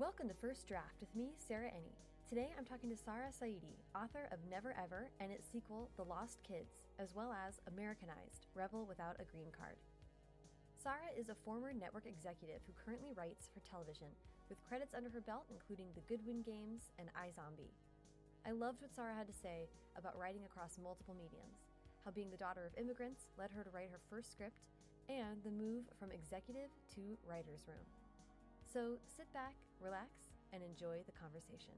Welcome to First Draft with me, Sarah Enni. Today I'm talking to Sara Saedi, author of Never Ever and its sequel, The Lost Kids, as well as Americanized Rebel Without a Green Card. Sara is a former network executive who currently writes for television, with credits under her belt including The Goodwin Games and iZombie. I loved what Sara had to say about writing across multiple mediums, how being the daughter of immigrants led her to write her first script, and the move from executive to writer's room. So sit back, relax, and enjoy the conversation.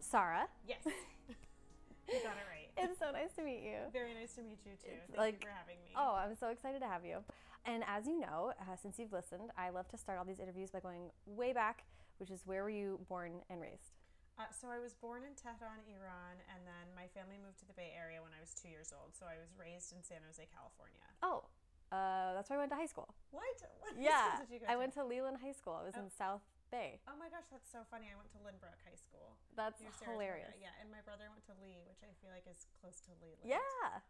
Sarah. Yes. you got it right. It's so nice to meet you. Very nice to meet you too. Thank like- you for having me. Oh, I'm so excited to have you. And as you know, uh, since you've listened, I love to start all these interviews by going way back, which is where were you born and raised? Uh, so I was born in Tehran, Iran, and then my family moved to the Bay Area when I was two years old. So I was raised in San Jose, California. Oh, uh, that's where I went to high school. What? What school Yeah, did you go I to? went to Leland High School. I was in South Bay. Oh my gosh, that's so funny. I went to Lynbrook High School. That's hilarious. Yeah, and my brother went to Leigh, which I feel like is close to Leland. Yeah.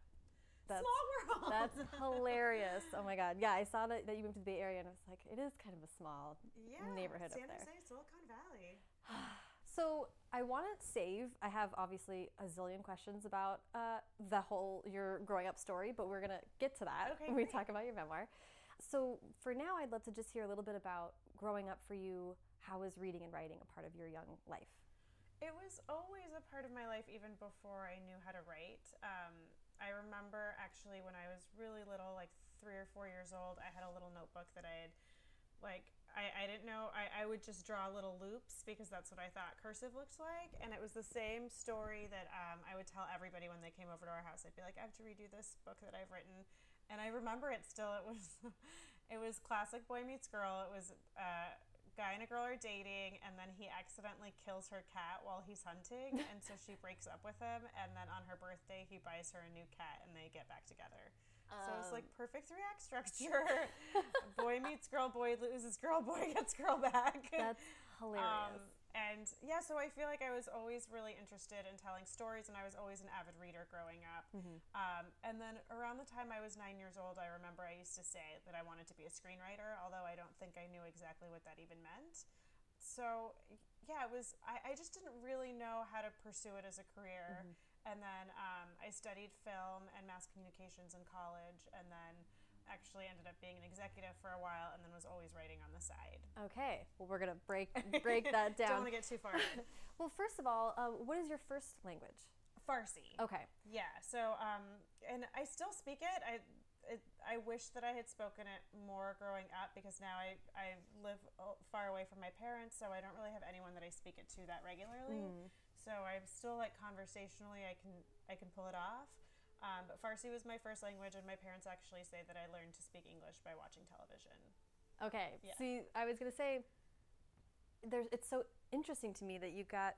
That's, Small world. That's hilarious. Oh my God. Yeah, I saw that, that you moved to the Bay Area and I was like, it is kind of a small yeah, neighborhood San up there. Jose, Silicon Valley. So I want to save. I have obviously a zillion questions about uh, the whole your growing up story, but we're gonna get to that Okay, when we talk about your memoir. So for now, I'd love to just hear a little bit about growing up for you. How was reading and writing a part of your young life? It was always a part of my life, even before I knew how to write. Um, I remember actually when I was really little, like three or four years old, I had a little notebook that I had, like, I, I didn't know, I, I would just draw little loops because that's what I thought cursive looked like. And it was the same story that um, I would tell everybody when they came over to our house. I'd be like, I have to redo this book that I've written. And I remember it still. It was, it was classic boy meets girl. It was, uh, guy and a girl are dating and then he accidentally kills her cat while he's hunting and so she breaks up with him and then on her birthday he buys her a new cat and they get back together so it's like perfect three act structure boy meets girl boy loses girl boy gets girl back That's hilarious. um, and yeah, so I feel like I was always really interested in telling stories, and I was always an avid reader growing up. Um, and then around the time I was nine years old, I remember I used to say that I wanted to be a screenwriter, although I don't think I knew exactly what that even meant. So yeah, it was. I, I just didn't really know how to pursue it as a career. And then um, I studied film and mass communications in college, and then actually ended up being an executive for a while, and then was always writing on the side. okay, well we're gonna break break that down. Don't want to get too far. well, first of all, uh, what is your first language? Farsi. Okay. Yeah. So, um, and I still speak it. I, it, I wish that I had spoken it more growing up because now I, I live uh, far away from my parents, so I don't really have anyone that I speak it to that regularly. So I'm still like conversationally, I can I can pull it off. Um, but Farsi was my first language, and my parents actually say that I learned to speak English by watching television. Okay. Yeah. See, I was gonna say, there's. It's so interesting to me that you got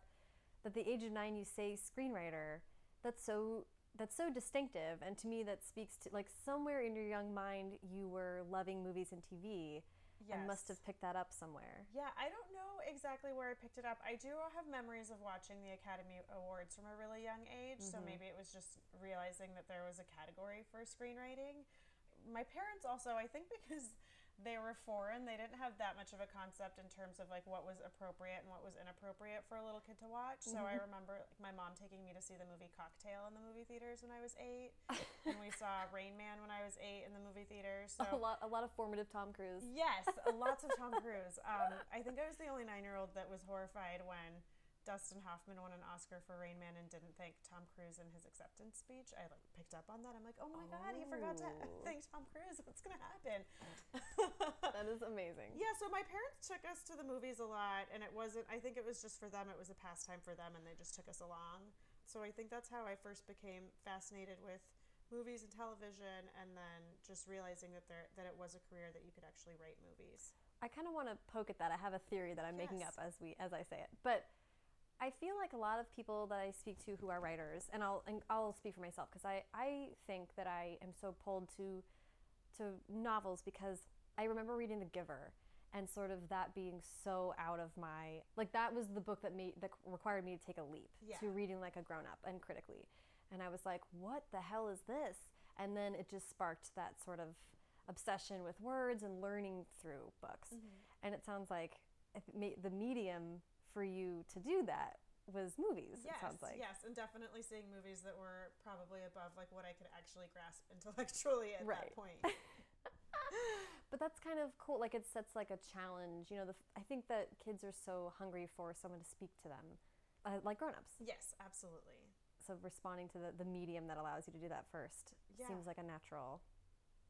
that the age of nine you say screenwriter. That's so. That's so distinctive, and to me that speaks to like somewhere in your young mind you were loving movies and TV, and must have picked that up somewhere. Yeah, I don't know exactly where I picked it up. I do have memories of watching the Academy Awards from a really young age, so mm-hmm. maybe it was just realizing that there was a category for screenwriting. My parents also, I think because they were foreign, they didn't have that much of a concept in terms of like what was appropriate and what was inappropriate for a little kid to watch. So I remember like my mom taking me to see the movie Cocktail in the movie theaters when I was 8, and we saw Rain Man when I was 8 in the movie theaters. So a lot, a lot of formative Tom Cruise. Yes, lots of Tom Cruise. Um, I think I was the only nine-year-old that was horrified when Dustin Hoffman won an Oscar for Rain Man and didn't thank Tom Cruise in his acceptance speech. I like picked up on that. I'm like, oh my god, he forgot to Oh. thank Tom Cruise. What's gonna happen? That is amazing. Yeah, so my parents took us to the movies a lot, and it wasn't. I think it was just for them. It was a pastime for them, and they just took us along. So I think that's how I first became fascinated with movies and television, and then just realizing that there that it was a career that you could actually write movies. I kind of want to poke at that. I have a theory that I'm making up as we as I say it. But I feel like a lot of people that I speak to who are writers, and I'll and I'll speak for myself because I I think that I am so pulled to to novels because I remember reading The Giver and sort of that being so out of my like that was the book that made that required me to take a leap Yeah. to reading like a grown up and critically. And I was like, what the hell is this? And then it just sparked that sort of obsession with words and learning through books. Mm-hmm. And it sounds like if it ma- the medium for you to do that was movies. Yes, it sounds like. yes, and definitely seeing movies that were probably above like what I could actually grasp intellectually at Right. that point. But that's kind of cool. Like it sets like a challenge. You know, the, I think that kids are so hungry for someone to speak to them, uh, like grown-ups. yes, absolutely. So responding to the, the medium that allows you to do that first Yeah. seems like a natural.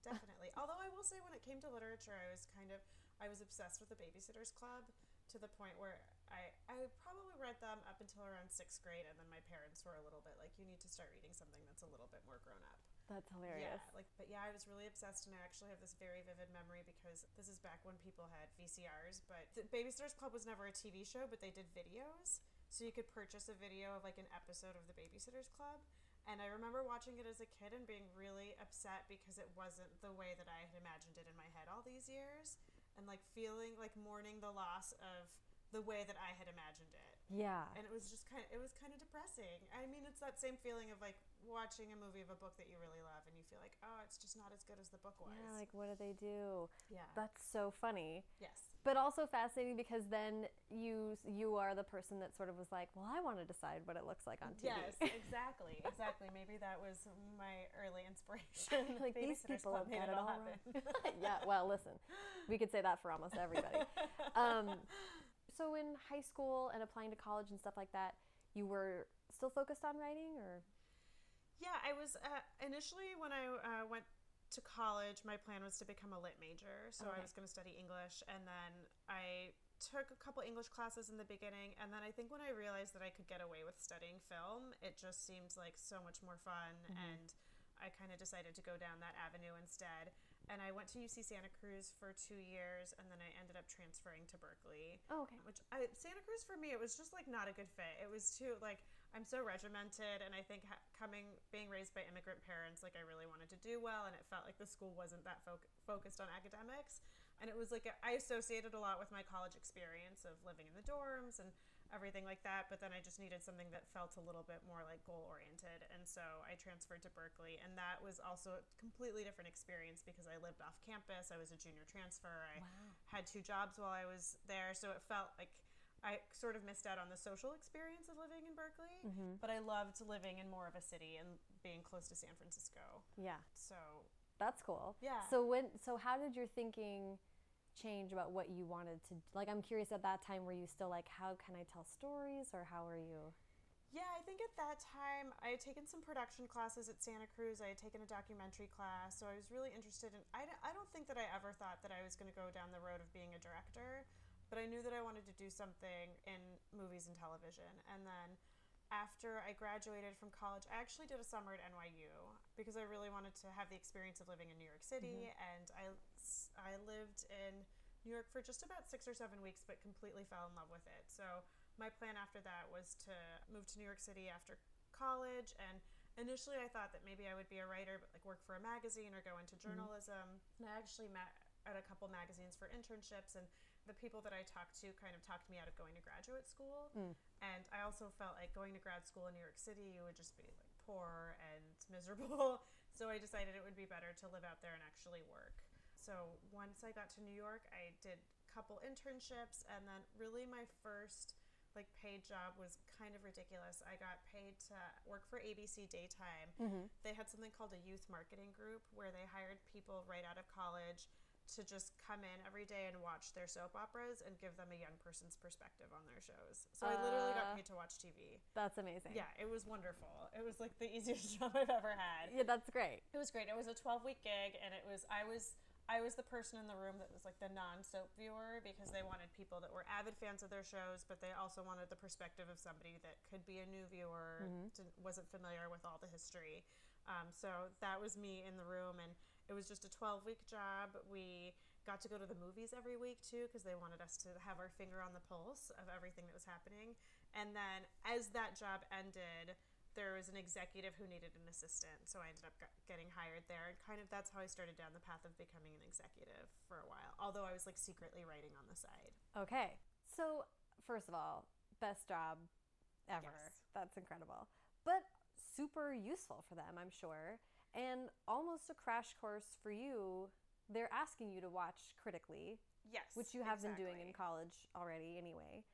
Definitely. Although I will say, when it came to literature, I was kind of I was obsessed with the Babysitters Club to the point where I I probably read them up until around sixth grade, and then my parents were a little bit like, "You need to start reading something that's a little bit more grown up." That's hilarious. Yeah, like, but yeah, I was really obsessed, and I actually have this very vivid memory because this is back when people had VCRs. But the Babysitters Club was never a TV show, but they did videos, so you could purchase a video of like an episode of the Babysitters Club. And I remember watching it as a kid and being really upset because it wasn't the way that I had imagined it in my head all these years, and like feeling like mourning the loss of the way that I had imagined it Yeah. and it was just kind of it was kind of depressing i mean it's that same feeling of like watching a movie of a book that you really love and you feel like oh it's just not as good as the book was Yeah, like what do they do? yeah That's so funny. yes But also fascinating because then you you are the person that sort of was like, well, I want to decide what it looks like on TV. yes exactly exactly maybe that was my early inspiration Like, these people have got it all yeah. Well, listen, we could say that for almost everybody. Um, so in high school and applying to college and stuff like that, you were still focused on writing, or Yeah, I was uh, initially when I uh, went to college. My plan was to become a lit major, so I was going to study English, and then I took a couple English classes in the beginning, and then I think when I realized that I could get away with studying film, it just seemed like so much more fun, and I kind of decided to go down that avenue instead. And I went to UC Santa Cruz for two years, and then I ended up transferring to Berkeley. Oh, okay, which I, Santa Cruz for me it was just like not a good fit. It was too like I'm so regimented, and I think ha- coming being raised by immigrant parents, like I really wanted to do well, and it felt like the school wasn't that foc- focused on academics, and it was like I associated a lot with my college experience of living in the dorms and everything like that. But then I just needed something that felt a little bit more like goal oriented, and so I transferred to Berkeley, and that was also a completely different experience because I lived off campus. I was a junior transfer. I wow, had two jobs while I was there, so it felt like I sort of missed out on the social experience of living in Berkeley. Mm-hmm. But I loved living in more of a city and being close to San Francisco. yeah, So that's cool. Yeah. So when, so how did your thinking change about what you wanted to? Like, I'm curious. At that time, were you still like, how can I tell stories, or how are you? yeah, I think at that time I had taken some production classes at Santa Cruz. I had taken a documentary class, so I was really interested in. I, I don't think that I ever thought that I was going to go down the road of being a director, but I knew that I wanted to do something in movies and television. And then after I graduated from college, I actually did a summer at NYU because I really wanted to have the experience of living in New York City. Mm-hmm. And I, I lived in New York for just about six or seven weeks, but completely fell in love with it. So my plan after that was to move to New York City after college. And initially, I thought that maybe I would be a writer, but like work for a magazine or go into mm-hmm. journalism. And I actually met at a couple magazines for internships and the people that I talked to kind of talked me out of going to graduate school. Mm. And I also felt like going to grad school in New York City you would just be like poor and miserable. So I decided it would be better to live out there and actually work. So once I got to New York, I did a couple internships and then really my first like paid job was kind of ridiculous. I got paid to work for ABC Daytime. Mm-hmm. They had something called a youth marketing group where they hired people right out of college to just come in every day and watch their soap operas and give them a young person's perspective on their shows. So I literally Uh, got paid to watch TV. That's amazing. Yeah, it was wonderful. It was like the easiest job I've ever had. Yeah, that's great. It was great. It was a 12 week gig, and it was I was I was the person in the room that was like the non soap viewer because they wanted people that were avid fans of their shows, but they also wanted the perspective of somebody that could be a new viewer, didn't, wasn't familiar with all the history. Um, so that was me in the room, and it was just a 12 week job. We got to go to the movies every week too because they wanted us to have our finger on the pulse of everything that was happening. And then as that job ended, there was an executive who needed an assistant, so I ended up getting hired there. And kind of that's how I started down the path of becoming an executive for a while. Although I was like secretly writing on the side. Okay. So, first of all, best job ever. Yes. That's incredible. But super useful for them, I'm sure. And almost a crash course for you they're asking you to watch critically, Yes. which you have been doing in college already anyway.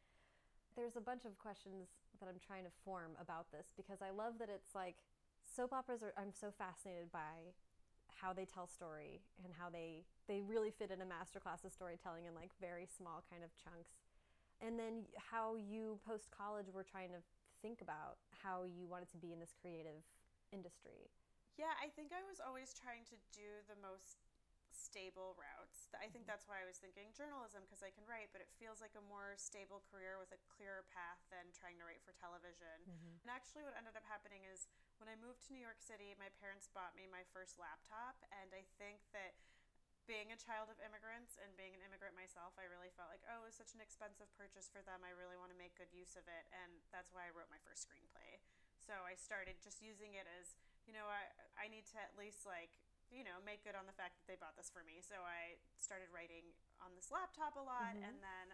There's a bunch of questions that I'm trying to form about this because I love that it's like soap operas are I'm so fascinated by how they tell story and how they they really fit in a masterclass of storytelling in like very small kind of chunks. And then how you post college were trying to think about how you wanted to be in this creative industry. Yeah, I think I was always trying to do the most stable routes. I think mm-hmm. that's why I was thinking journalism because I can write, but it feels like a more stable career with a clearer path than trying to write for television. Mm-hmm. And actually, what ended up happening is when I moved to New York City, my parents bought me my first laptop, and I think that being a child of immigrants and being an immigrant myself, I really felt like, oh, it was such an expensive purchase for them. I really want to make good use of it. And that's why I wrote my first screenplay. So I started just using it as, you know, I, I need to at least like, you know, make good on the fact that they bought this for me. So I started writing on this laptop a lot. Mm-hmm. And then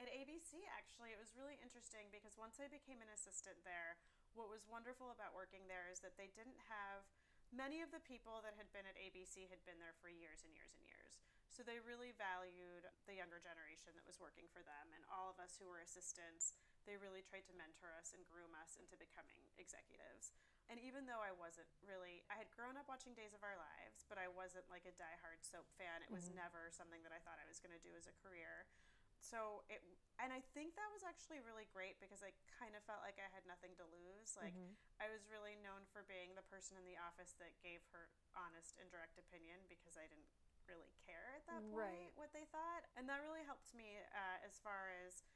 at ABC, actually, it was really interesting because once I became an assistant there, what was wonderful about working there is that they didn't have many of the people that had been at ABC had been there for years and years and years. So they really valued the younger generation that was working for them and all of us who were assistants. They really tried to mentor us and groom us into becoming executives. And even though I wasn't really, I had grown up watching Days of Our Lives, but I wasn't like a diehard soap fan. It was mm-hmm. never something that I thought I was going to do as a career. So it, and I think that was actually really great because I kind of felt like I had nothing to lose. Like I was really known for being the person in the office that gave her honest and direct opinion because I didn't really care at that point Right. what they thought, and that really helped me uh, as far as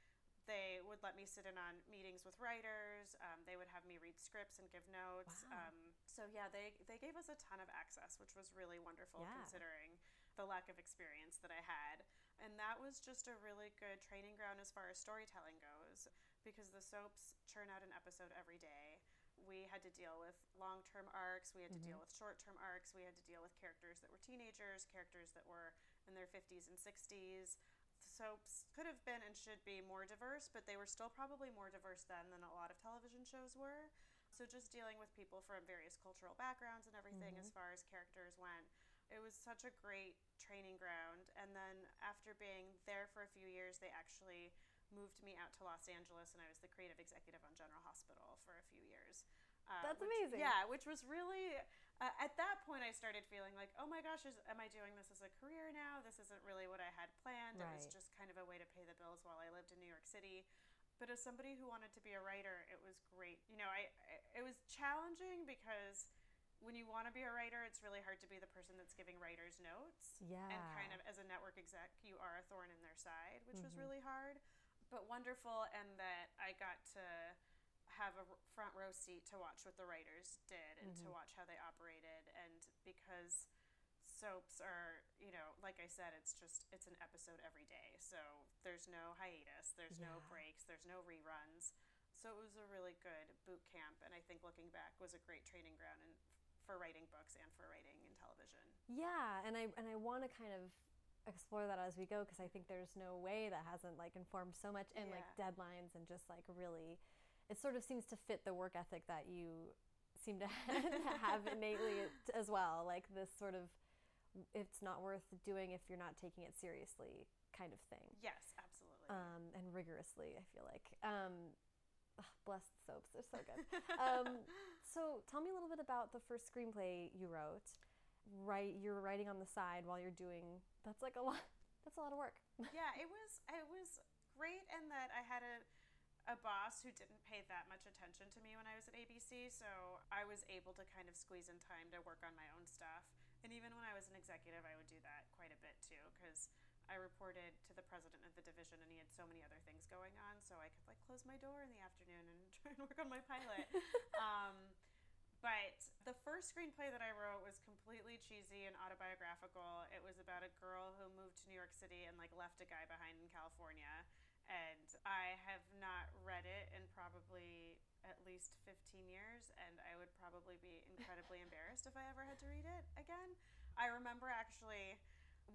they would let me sit in on meetings with writers. Um, they would have me read scripts and give notes. Wow. Um, so yeah, they they gave us a ton of access, which was really wonderful Yeah. considering the lack of experience that I had. And that was just a really good training ground as far as storytelling goes because the soaps churn out an episode every day. We had to deal with long term arcs, we had to deal mm-hmm. with short term arcs, we had to deal with characters that were teenagers, characters that were in their 50s and 60s. Soaps could have been and should be more diverse, but they were still probably more diverse then than a lot of television shows were. So just dealing with people from various cultural backgrounds and everything as mm-hmm. far as characters went, it was such a great training ground. And then after being there for a few years, they actually moved me out to Los Angeles, and I was the creative executive on General Hospital for a few years. Uh, That's which- amazing. Yeah, which was really uh, at that point I started feeling like, oh my gosh, is, am I doing this as a career now? This isn't really what I had planned. It was just kind of a way to pay the bills while I lived in New York City. But as somebody who wanted to be a writer, it was great. You know, I, I it was challenging because when you want to be a writer, it's really hard to be the person that's giving writers notes. Yeah. And kind of as a network exec, you are a thorn in their side, which was Mm-hmm. really hard, but wonderful. And that I got to have a front row seat to watch what the writers did and Mm-hmm. to watch how they operated. And because soaps are, you know, like I said, it's just it's an episode every day. So there's no hiatus, there's no breaks, there's no reruns. So it was a really good boot camp, and I think looking back was a great training ground and for writing books and for writing in television. Yeah, and I and I want to kind of explore that as we go because I think there's no way that hasn't like informed so much and like deadlines and just like really, it sort of seems to fit the work ethic that you seem to have innately as well. Like this sort of, it's not worth doing if you're not taking it seriously kind of thing. Yes, absolutely. um, and rigorously. I feel like. Um, ugh, bless the soaps; they're so good. um, so, tell me a little bit about the first screenplay you wrote. Right, you're writing on the side while you're doing. That's like a lot. That's a lot of work. yeah, it was it was great in that I had a a boss who didn't pay that much attention to me when I was at ABC, so I was able to kind of squeeze in time to work on my own stuff. And even when I was an executive, I would do that quite a bit too because I reported to the president of the division and he had so many other things going on, so I could like close my door in the afternoon and try and work on my pilot. um, but the first screenplay that I wrote was completely cheesy and autobiographical. It was about a girl who moved to New York City and like left a guy behind in California. And I have not read it in probably at least 15 years, and I would probably be incredibly embarrassed if I ever had to read it again. I remember actually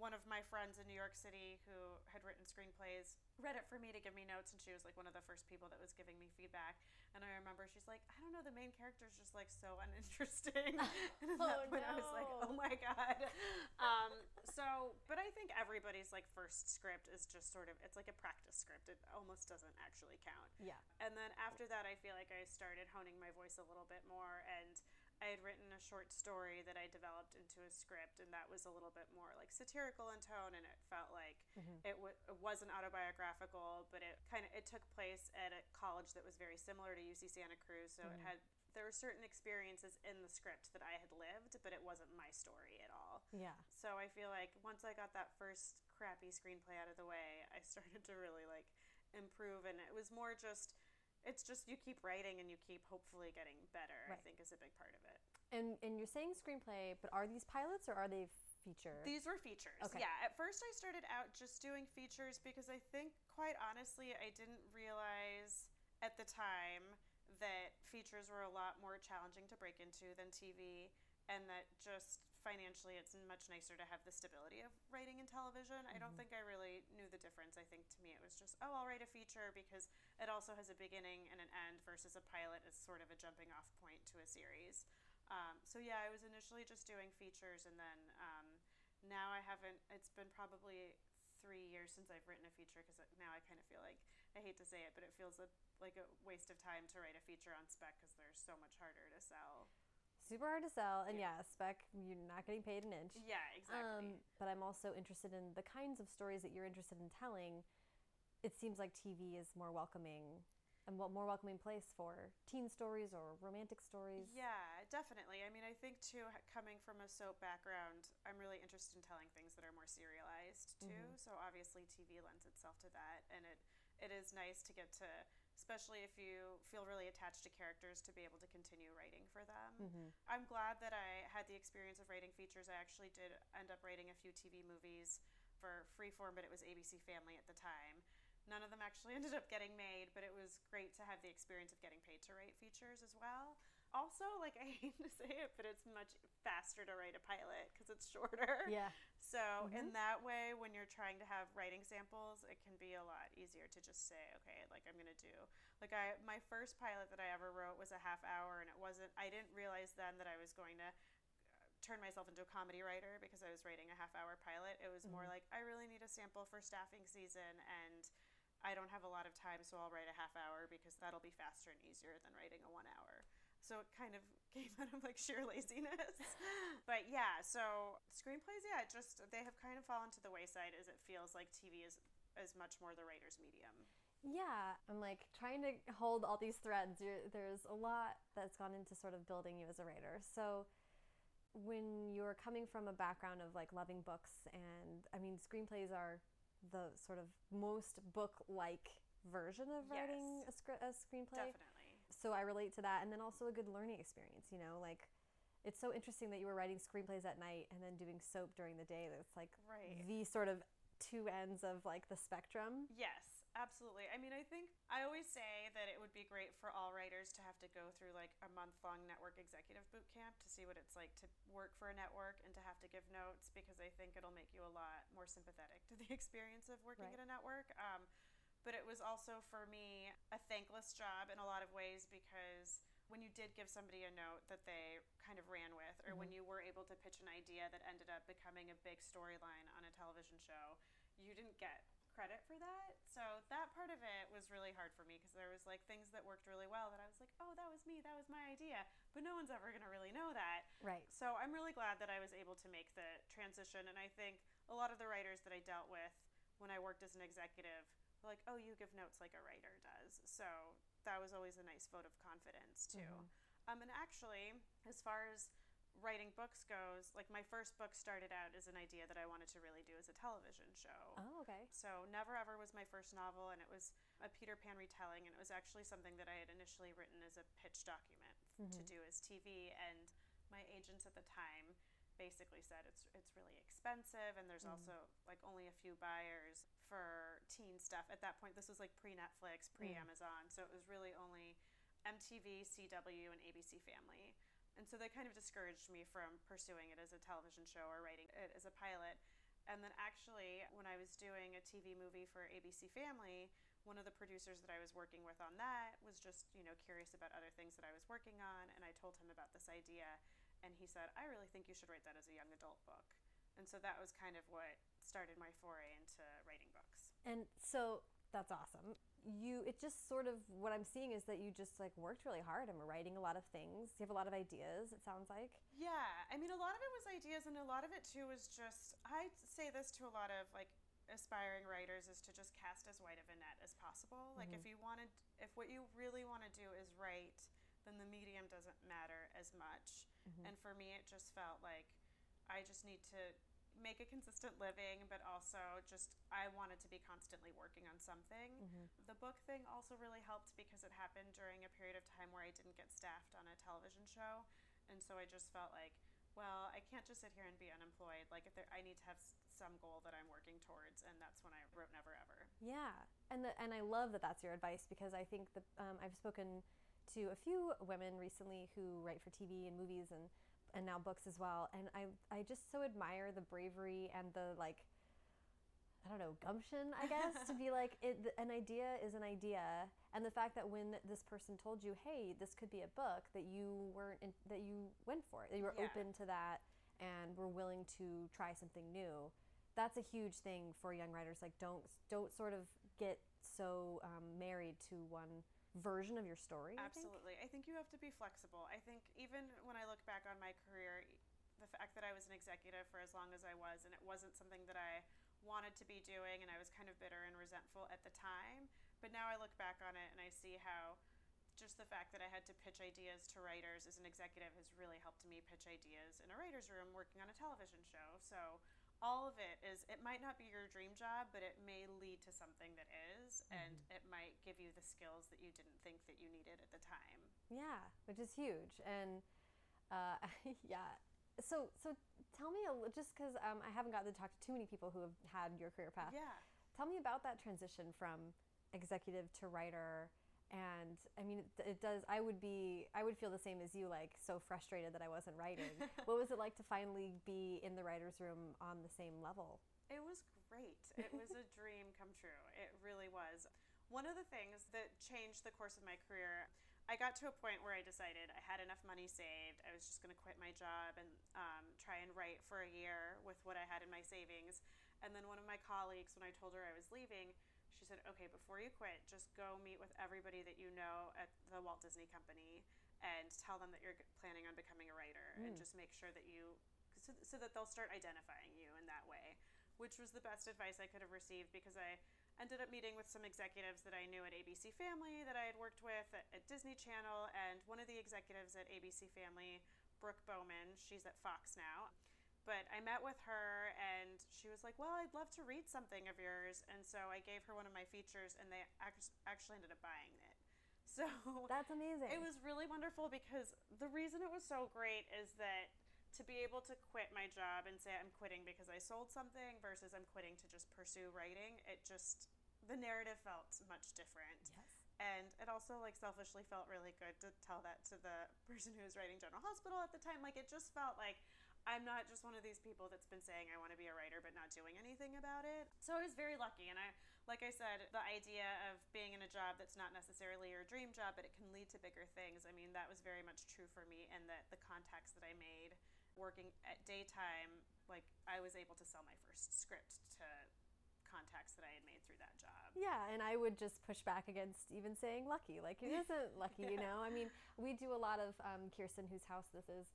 one of my friends in New York City who had written screenplays read it for me to give me notes, and she was like one of the first people that was giving me feedback. And I remember she's like, I don't know, the main character is just like so uninteresting. and at that Oh, point, I was like, no. oh my god. Um, so, but I think everybody's like first script is just sort of it's like a practice script. It almost doesn't actually count. Yeah. And then after that, I feel like I started honing my voice a little bit more. And I had written a short story that I developed into a script, and that was a little bit more like satirical in tone. And it felt like mm-hmm. it, w- it wasn't autobiographical, but it kind of it took place at a college that was very similar to UC Santa Cruz. So it mm-hmm. had there were certain experiences in the script that I had lived, but it wasn't my story at all. Yeah. So I feel like once I got that first crappy screenplay out of the way, I started to really like improve and it was more just it's just you keep writing and you keep hopefully getting better, I think is a big part of it. And and you're saying screenplay, but are these pilots or are they feature? These were features. Okay. Yeah. At first I started out just doing features because I think quite honestly I didn't realize at the time that features were a lot more challenging to break into than TV and that just financially it's much nicer to have the stability of writing in television. I don't think I really knew the difference. I think to me it was just, oh, I'll write a feature because it also has a beginning and an end versus a pilot is sort of a jumping off point to a series. Um, so yeah, I was initially just doing features and then um, now I haven't, it's been probably three years since I've written a feature because now I kind of feel like, I hate to say it, but it feels a, like a waste of time to write a feature on spec because they're so much harder to sell. Super hard to sell, and yeah, spec. You're not getting paid an inch. Yeah, exactly. Um, but I'm also interested in the kinds of stories that you're interested in telling. It seems like TV is more welcoming, and mo- more welcoming place for teen stories or romantic stories. Yeah, definitely. I mean, I think too, coming from a soap background, I'm really interested in telling things that are more serialized too. So obviously, TV lends itself to that, and it it is nice to get to, especially if you feel really attached to characters, to be able to continue writing for them. Mm-hmm. I'm glad that I had the experience of writing features. I actually did end up writing a few TV movies for Freeform, but it was ABC Family at the time. None of them actually ended up getting made, but it was great to have the experience of getting paid to write features as well. Also, like I hate to say it, but it's much faster to write a pilot because it's shorter. Yeah. So in mm-hmm. that way, when you're trying to have writing samples, it can be a lot easier to just say, okay, like I'm gonna do like I my first pilot that I ever wrote was a half hour, and it wasn't. I didn't realize then that I was going to uh, turn myself into a comedy writer because I was writing a half hour pilot. It was more mm-hmm. like I really need a sample for staffing season and I don't have a lot of time, so I'll write a half hour because that'll be faster and easier than writing a one hour. So it kind of came out of like sheer laziness. but yeah, so screenplays, yeah, it just they have kind of fallen to the wayside as it feels like TV is is much more the writer's medium. Yeah, I'm like trying to hold all these threads. You're, there's a lot that's gone into sort of building you as a writer. So, when you're coming from a background of like loving books, and I mean, screenplays are the sort of most book like version of writing a, Yes. scr- a screenplay. Definitely. So, I relate to that. And then also a good learning experience, you know, like. It's so interesting that you were writing screenplays at night and then doing soap during the day. That's like Right. the sort of two ends of like the spectrum. Yes, absolutely. I mean, I think I always say that it would be great for all writers to have to go through like a month long network executive boot camp to see what it's like to work for a network and to have to give notes because I think it'll make you a lot more sympathetic to the experience of working Right. at a network. Um, but it was also for me a thankless job in a lot of ways because when you did give somebody a note that they kind of ran with, or when mm-hmm. you were able to pitch an idea that ended up becoming a big storyline on a television show, you didn't get credit for that. So that part of it was really hard for me because there was like things that worked really well that I was like, oh, that was me, that was my idea, but no one's ever going to really know that. Right. So I'm really glad that I was able to make the transition. And I think a lot of the writers that I dealt with when I worked as an executive like, oh, you give notes like a writer does. So that was always a nice vote of confidence, too. Um, and actually, as far as writing books goes, like my first book started out as an idea that I wanted to really do as a television show. Oh, okay. So Never Ever was my first novel, and it was a Peter Pan retelling, and it was actually something that I had initially written as a pitch document f- to do as TV. And my agents at the time basically said it's it's really expensive, and there's mm. also like only a few buyers for teen stuff. At that point, this was like pre Netflix, pre Amazon, so it was really only MTV, CW, and ABC Family. And so they kind of discouraged me from pursuing it as a television show or writing it as a pilot. And then actually, when I was doing a TV movie for ABC Family, one of the producers that I was working with on that was just, you know, curious about other things that I was working on. And I told him about this idea. And he said, I really think you should write that as a young adult book. And so that was kind of what started my foray into writing books. And so that's awesome. You, it just sort of what I'm seeing is that you just like worked really hard and were writing a lot of things. You have a lot of ideas. It sounds like. Yeah, I mean, a lot of it was ideas, and a lot of it too was just. I say this to a lot of like aspiring writers is to just cast as wide of a net as possible. Like if mm-hmm. you wanted, if what you really want to do is write, then the medium doesn't matter as much. And for me, it just felt like I just need to make a consistent living, but also just I wanted to be constantly working on something. The book thing also really helped because it happened during a period of time where I didn't get staffed on a television show, and so I just felt like, well, I can't just sit here and be unemployed. Like if there, I need to have some goal that I'm working towards, and that's when I wrote Never Ever. Yeah, and the, and I love that that's your advice because I think that um, I've spoken to a few women recently who write for TV and movies and and now books as well, and I I just so admire the bravery and the like. I don't know gumption, I guess, to be like it, an idea is an idea, and the fact that when this person told you, "Hey, this could be a book," that you weren't in, that you went for it, that you were Yeah. open to that, and were willing to try something new that's a huge thing for young writers. Like, don't don't sort of get so um, married to one version of your story. I think. Absolutely. I think you have to be flexible. I think even when I look back on my career, the fact that I was an executive for as long as I was and it wasn't something that I wanted to be doing and I was kind of bitter and resentful at the time, but now I look back on it and I see how just the fact that I had to pitch ideas to writers as an executive has really helped me pitch ideas in a writer's room working on a television show. So all of it is it might not be your dream job but it may lead to something that is and it might give you the skills that you didn't think that you needed at the time Yeah, which is huge, and uh, yeah. So so tell me a just because um, I haven't gotten to talk to too many people who have had your career path. yeah Tell me about that transition from executive to writer. And I mean, it, it does. I would be, I would feel the same as you, like so frustrated that I wasn't writing. what was it like to finally be in the writers' room on the same level? It was great. It was a dream come true. It really was. One of the things that changed the course of my career, I got to a point where I decided I had enough money saved. I was just going to quit my job and um, try and write for a year with what I had in my savings. And then one of my colleagues, when I told her I was leaving, she said, "Okay, before you quit, just go meet with everybody that you know at the Walt Disney Company and tell them that you're planning on becoming a writer, and hmm. just make sure that you, so, so that they'll start identifying you in that way." Which was the best advice I could have received because I ended up meeting with some executives that I knew at ABC Family that I had worked with at, at Disney Channel, and one of the executives at ABC Family, Brooke Bowman, she's at Fox now. But I met with her and she was like, Well, I'd love to read something of yours. And so I gave her one of my features and they actually ended up buying it. So That's amazing. it was really wonderful because the reason it was so great is that to be able to quit my job and say I'm quitting because I sold something versus I'm quitting to just pursue writing, it just, the narrative felt much different. Yes. And it also like selfishly felt really good to tell that to the person who was writing General Hospital at the time. Like it just felt like I'm not just one of these people that's been saying I want to be a writer but not doing anything about it. So I was very lucky and I like I said, the idea of being in a job that's not necessarily your dream job but it can lead to bigger things. I mean, that was very much true for me and that the contacts that I made working at daytime, like I was able to sell my first script to contacts that I had made through that job. Yeah, and I would just push back against even saying lucky. Like it isn't lucky, you know. I mean, we do a lot of um, Kirsten, whose house this is,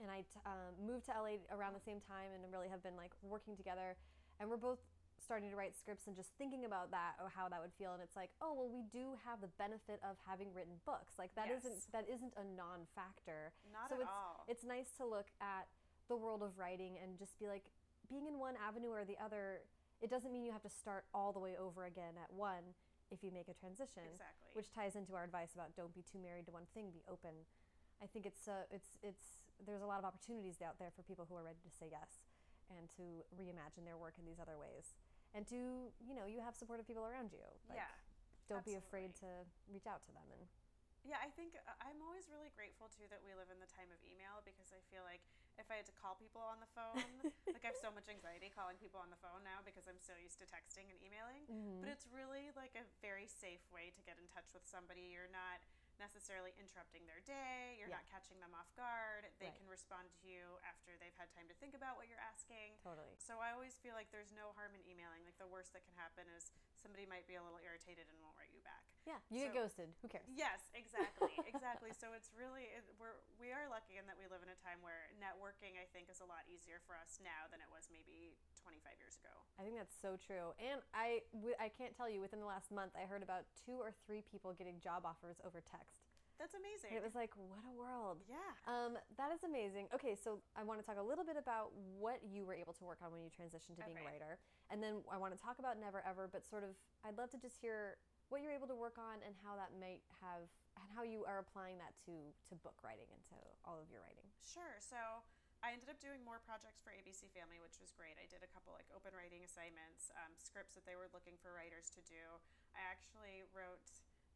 and I t- um, moved to LA around the same time, and really have been like working together, and we're both starting to write scripts and just thinking about that or how that would feel and it's like oh well we do have the benefit of having written books like that not Yes. that isn't a non-factor Not so at it's all. it's nice to look at the world of writing and just be like being in one avenue or the other it doesn't mean you have to start all the way over again at one if you make a transition Exactly. which ties into our advice about don't be too married to one thing be open i think it's uh, it's it's there's a lot of opportunities out there for people who are ready to say yes and to reimagine their work in these other ways and to you know you have supportive people around you like, yeah. don't be afraid to reach out to them and Yeah, I think uh, I'm always really grateful too that we live in the time of email because I feel like if I had to call people on the phone. like I have so much anxiety calling people on the phone now because I'm so used to texting and emailing. Mm-hmm. But it's really like a very safe way to get in touch with somebody. You're not necessarily interrupting their day. You're Yeah. not catching them off guard. They Right. can respond to you after they've had time to think about what you're asking. Totally. So I always feel like there's no harm in emailing. Like the worst that can happen is somebody might be a little irritated and won't write you back. Yeah. You get ghosted. Who cares? Yes, exactly, exactly. So it's really it, we're we are lucky in that we live in a time where networking I think is a lot easier for us now than it was maybe 25 years ago. I think that's so true. And I, w- I can't tell you, within the last month, I heard about two or three people getting job offers over text. That's amazing. And it was like, what a world. yeah. Um, that is amazing. Okay, so I want to talk a little bit about what you were able to work on when you transitioned to being a writer. And then I want to talk about Never Ever, but sort of, I'd love to just hear what you're able to work on and how that might have, and how you are applying that to, to book writing and to all of your writing. Sure. So I ended up doing more projects for ABC Family, which was great. I did a couple like open writing assignments, um, scripts that they were looking for writers to do. I actually wrote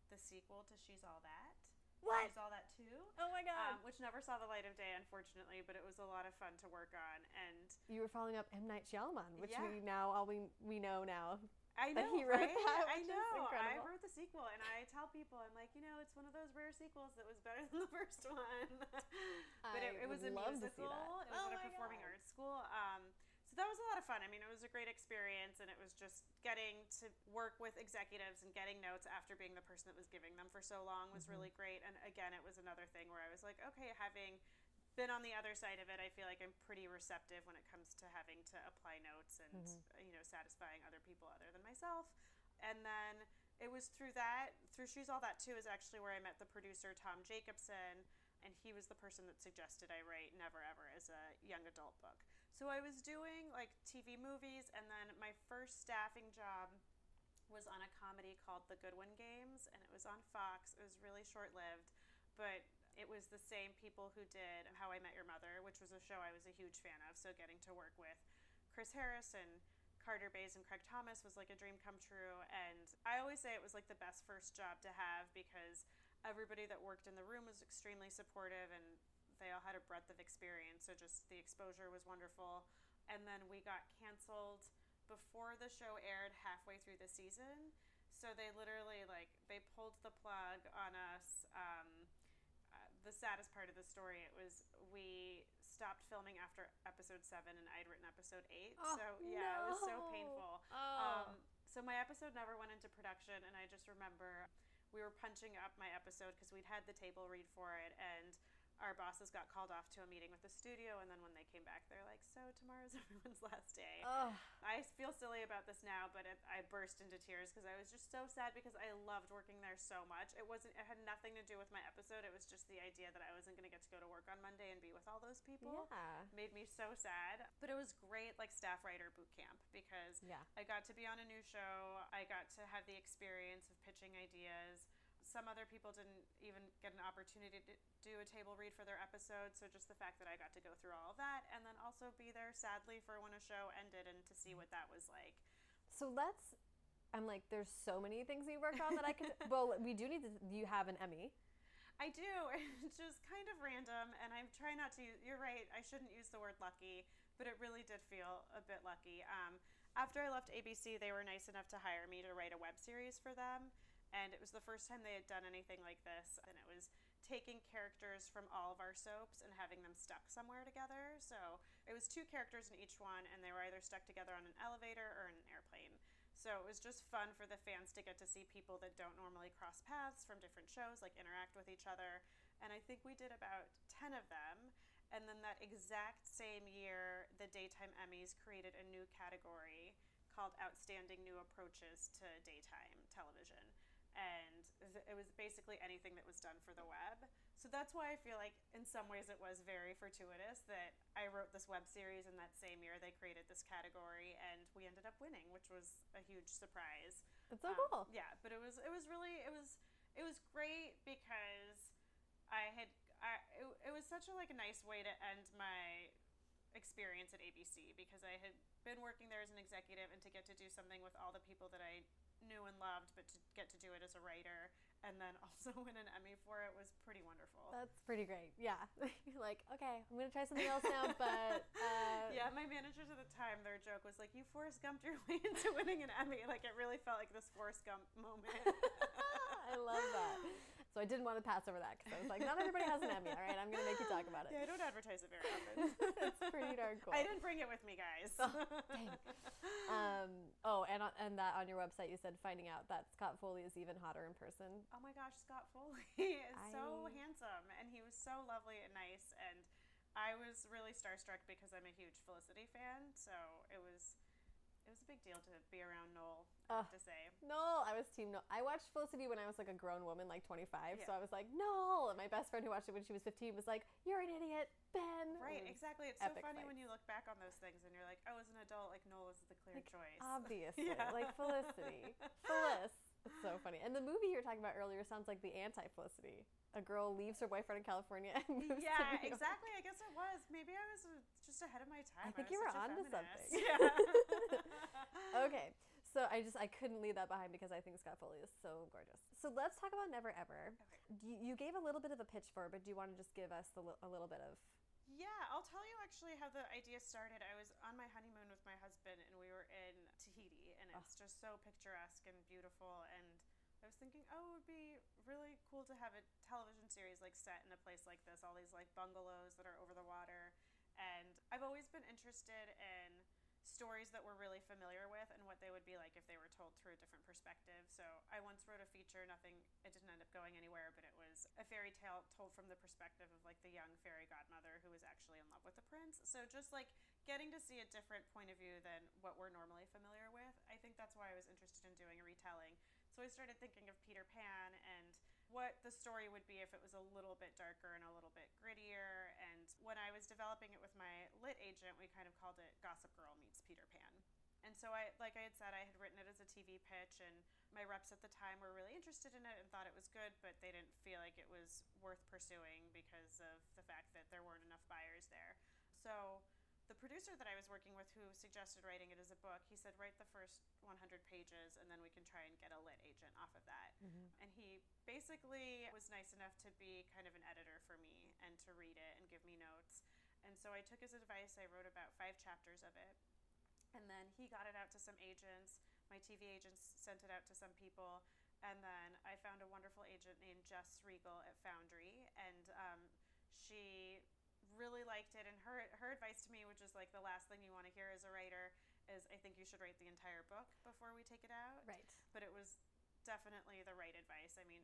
the sequel to She's All That. What? All That Too. Oh my God. Um, which never saw the light of day, unfortunately, but it was a lot of fun to work on. And you were following up M. Night Shyamalan, which Yeah. we now, all we, we know now. I that know, he wrote right? that, I know. I wrote the sequel, and I tell people, I'm like, you know, it's one of those rare sequels that was better than the first one. but it, I it was would a love to see musical. that. It was Oh at a performing God. arts school. Um, that was a lot of fun. I mean, it was a great experience, and it was just getting to work with executives and getting notes after being the person that was giving them for so long was Mm-hmm. really great. And again, it was another thing where I was like, okay, having been on the other side of it, I feel like I'm pretty receptive when it comes to having to apply notes and Mm-hmm. you know satisfying other people other than myself. And then it was through that, through She's All That Too, is actually where I met the producer Tom Jacobson, and he was the person that suggested I write Never Ever as a young adult book. So I was doing like TV movies, and then my first staffing job was on a comedy called The Goodwin Games, and it was on Fox. It was really short lived, but it was the same people who did How I Met Your Mother, which was a show I was a huge fan of. So getting to work with Chris Harris and Carter Bays and Craig Thomas was like a dream come true. And I always say it was like the best first job to have because everybody that worked in the room was extremely supportive and they all had a breadth of experience. So just the exposure was wonderful. And then we got canceled before the show aired halfway through the season. So they literally like they pulled the plug on us. Um, uh, the saddest part of the story it was we stopped filming after episode seven, and I'd written episode eight. Oh, so yeah, it was so painful. Oh. Um, so my episode never went into production, and I just remember we were punching up my episode because we'd had the table read for it, and our bosses got called off to a meeting with the studio, and then when they came back, they're like, "So tomorrow's everyone's last day." oh. I feel silly about this now, but it, I burst into tears because I was just so sad because I loved working there so much. It wasn't. It had nothing to do with my episode. It was just the idea that I wasn't going to get to go to work on Monday and be with all those people. Yeah. Made me so sad. But it was great, like staff writer boot camp, because Yeah. I got to be on a new show. I got to have the experience of pitching ideas. Some other people didn't even get an opportunity to do a table read for their episode. So just the fact that I got to go through all of that and then also be there sadly for when a show ended and to see what that was like. So let's. I'm like, there's so many things you worked on that I could. well, we do need to. You have an Emmy. I do. It's just kind of random, and I'm trying not to. use- You're right. I shouldn't use the word lucky, but it really did feel a bit lucky. Um, after I left ABC, they were nice enough to hire me to write a web series for them, and it was the first time they had done anything like this. And it was taking characters from all of our soaps and having them stuck somewhere together. So it was two characters in each one, and they were either stuck together on an elevator or in an airplane. So it was just fun for the fans to get to see people that don't normally cross paths from different shows, like interact with each other. And I think we did about 10 of them. And then that exact same year, the Daytime Emmys created a new category called Outstanding New Approaches to Daytime Television. And it was basically anything that was done for the web. So that's why I feel like, in some ways, it was very fortuitous that I wrote this web series, and that same year they created this category, and we ended up winning, which was a huge surprise. It's so Um, cool. Yeah, but it was it was really it was it was great because I had I it, it was such a like a nice way to end my experience at ABC because I had been working there as an executive and to get to do something with all the people that I knew and loved, but to get to do it as a writer and then also win an Emmy for it was pretty wonderful. That's pretty great. Yeah. like, okay, I'm going to try something else now, but. Uh... Yeah, my managers at the time, their joke was like, you Forrest Gumped your way into winning an Emmy. Like, it really felt like this Forrest Gump moment. I love that. So I didn't want to pass over that because I was like, not everybody has an Emmy, all right? I'm going to make you talk about it. Yeah, I don't advertise it very often. it's pretty darn cool. I didn't bring it with me, guys. oh, dang. Um, oh, and, on, and that on your website you said finding out that Scott Foley is even hotter in person. Oh my gosh, Scott Foley is I... so handsome and he was so lovely and nice and I was really starstruck because I'm a huge Felicity fan, so it was it was a big deal to be around Noel. I have to say. Noel, I was team Noel. I watched Felicity when I was like a grown woman, like 25. Yeah. So I was like Noel, and my best friend who watched it when she was 15 was like, "You're an idiot, Ben." Right, exactly. It's so funny fights. when you look back on those things and you're like, "Oh, as an adult, like Noel was the clear like, choice." Obviously, yeah. like Felicity, Phyllis. It's so funny. And the movie you were talking about earlier sounds like the anti Felicity a girl leaves her boyfriend in California and moves Yeah, exactly. I guess it was. Maybe I was uh, just ahead of my time. I think you were onto something. Yeah. okay. So I just I couldn't leave that behind because I think Scott Foley is so gorgeous. So let's talk about Never Ever. Okay. You, you gave a little bit of a pitch for it, but do you want to just give us the, a little bit of yeah, I'll tell you actually how the idea started. I was on my honeymoon with my husband, and we were in Tahiti, and ah. it's oh. just so picturesque and beautiful. And I was thinking, oh, it would be really cool to have a television series like set in a place like this, all these like bungalows that are over the water. And I've always been interested in stories that we're really familiar with and what they would be like if they were told through a different perspective. So I once wrote a feature, nothing, it didn't end up going anywhere, but it was a fairy tale told from the perspective of like the young fairy godmother who was actually in love with the prince. So just like getting to see a different point of view than what we're normally familiar with, I think that's why I was interested in doing a retelling so I started thinking of Peter Pan and what the story would be if it was a little bit darker and a little bit grittier. And when I was developing it with my lit agent, we kind of called it Gossip Girl meets Peter Pan. And so I like I had said I had written it as a TV pitch and my reps at the time were really interested in it and thought it was good, but they didn't feel like it was worth pursuing because of the fact that there weren't enough buyers there. So the producer that I was working with who suggested writing it as a book, he said, write the first 100 pages and then we can try and get a lit agent off of that. Mm-hmm. And he basically was nice enough to be kind of an editor for me and to read it and give me notes. And so I took his advice. I wrote about five chapters of it. And then he got it out to some agents. My TV agents sent it out to some people. And then I found a wonderful agent named Jess Regel at Foundry. And um, she really liked it, and her her advice to me, which is like the last thing you want to hear as a writer, is I think you should write the entire book before we take it out. Right. But it was definitely the right advice. I mean,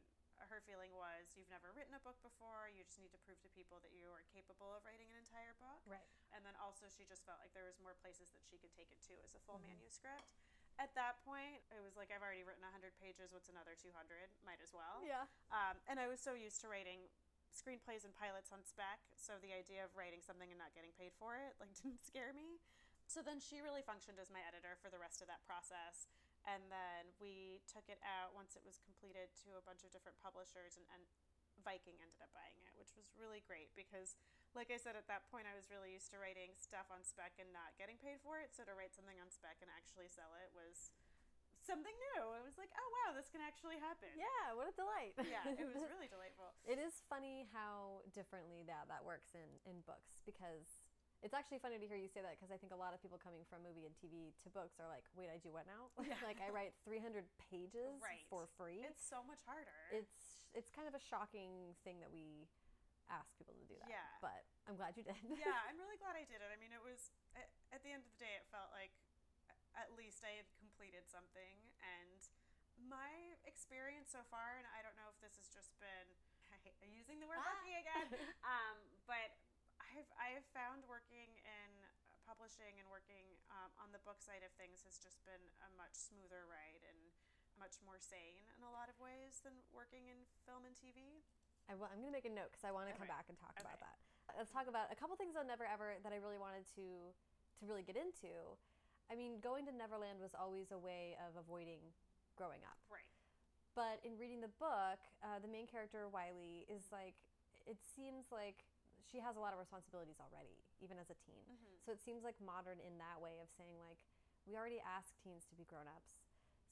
her feeling was you've never written a book before. You just need to prove to people that you are capable of writing an entire book. Right. And then also she just felt like there was more places that she could take it to as a full mm-hmm. manuscript. At that point, it was like I've already written 100 pages. What's another 200? Might as well. Yeah. Um, and I was so used to writing screenplays and pilots on spec, so the idea of writing something and not getting paid for it like didn't scare me. So then she really functioned as my editor for the rest of that process. And then we took it out once it was completed to a bunch of different publishers, and, and Viking ended up buying it, which was really great because, like I said, at that point I was really used to writing stuff on spec and not getting paid for it. So to write something on spec and actually sell it was something new. It was like, oh wow, this can actually happen. Yeah, what a delight. yeah, it was really delightful. It is funny how differently that that works in in books because it's actually funny to hear you say that because I think a lot of people coming from movie and TV to books are like, wait, I do what now? Yeah. like I write 300 pages right. for free. It's so much harder. It's it's kind of a shocking thing that we ask people to do that. Yeah. But I'm glad you did. yeah, I'm really glad I did it. I mean, it was at, at the end of the day, it felt like at least I had completed something. And my experience so far, and I don't know if this has just been using the word ah. lucky again, um, but I've I've found working in publishing and working um, on the book side of things has just been a much smoother ride and much more sane in a lot of ways than working in film and TV. I am going to make a note because I want to okay. come back and talk okay. about that. Let's talk about a couple things on Never Ever that I really wanted to to really get into. I mean, going to Neverland was always a way of avoiding growing up. Right. But in reading the book, uh, the main character, Wiley, is like, it seems like she has a lot of responsibilities already, even as a teen. Mm-hmm. So it seems like modern in that way of saying, like, we already ask teens to be grown ups.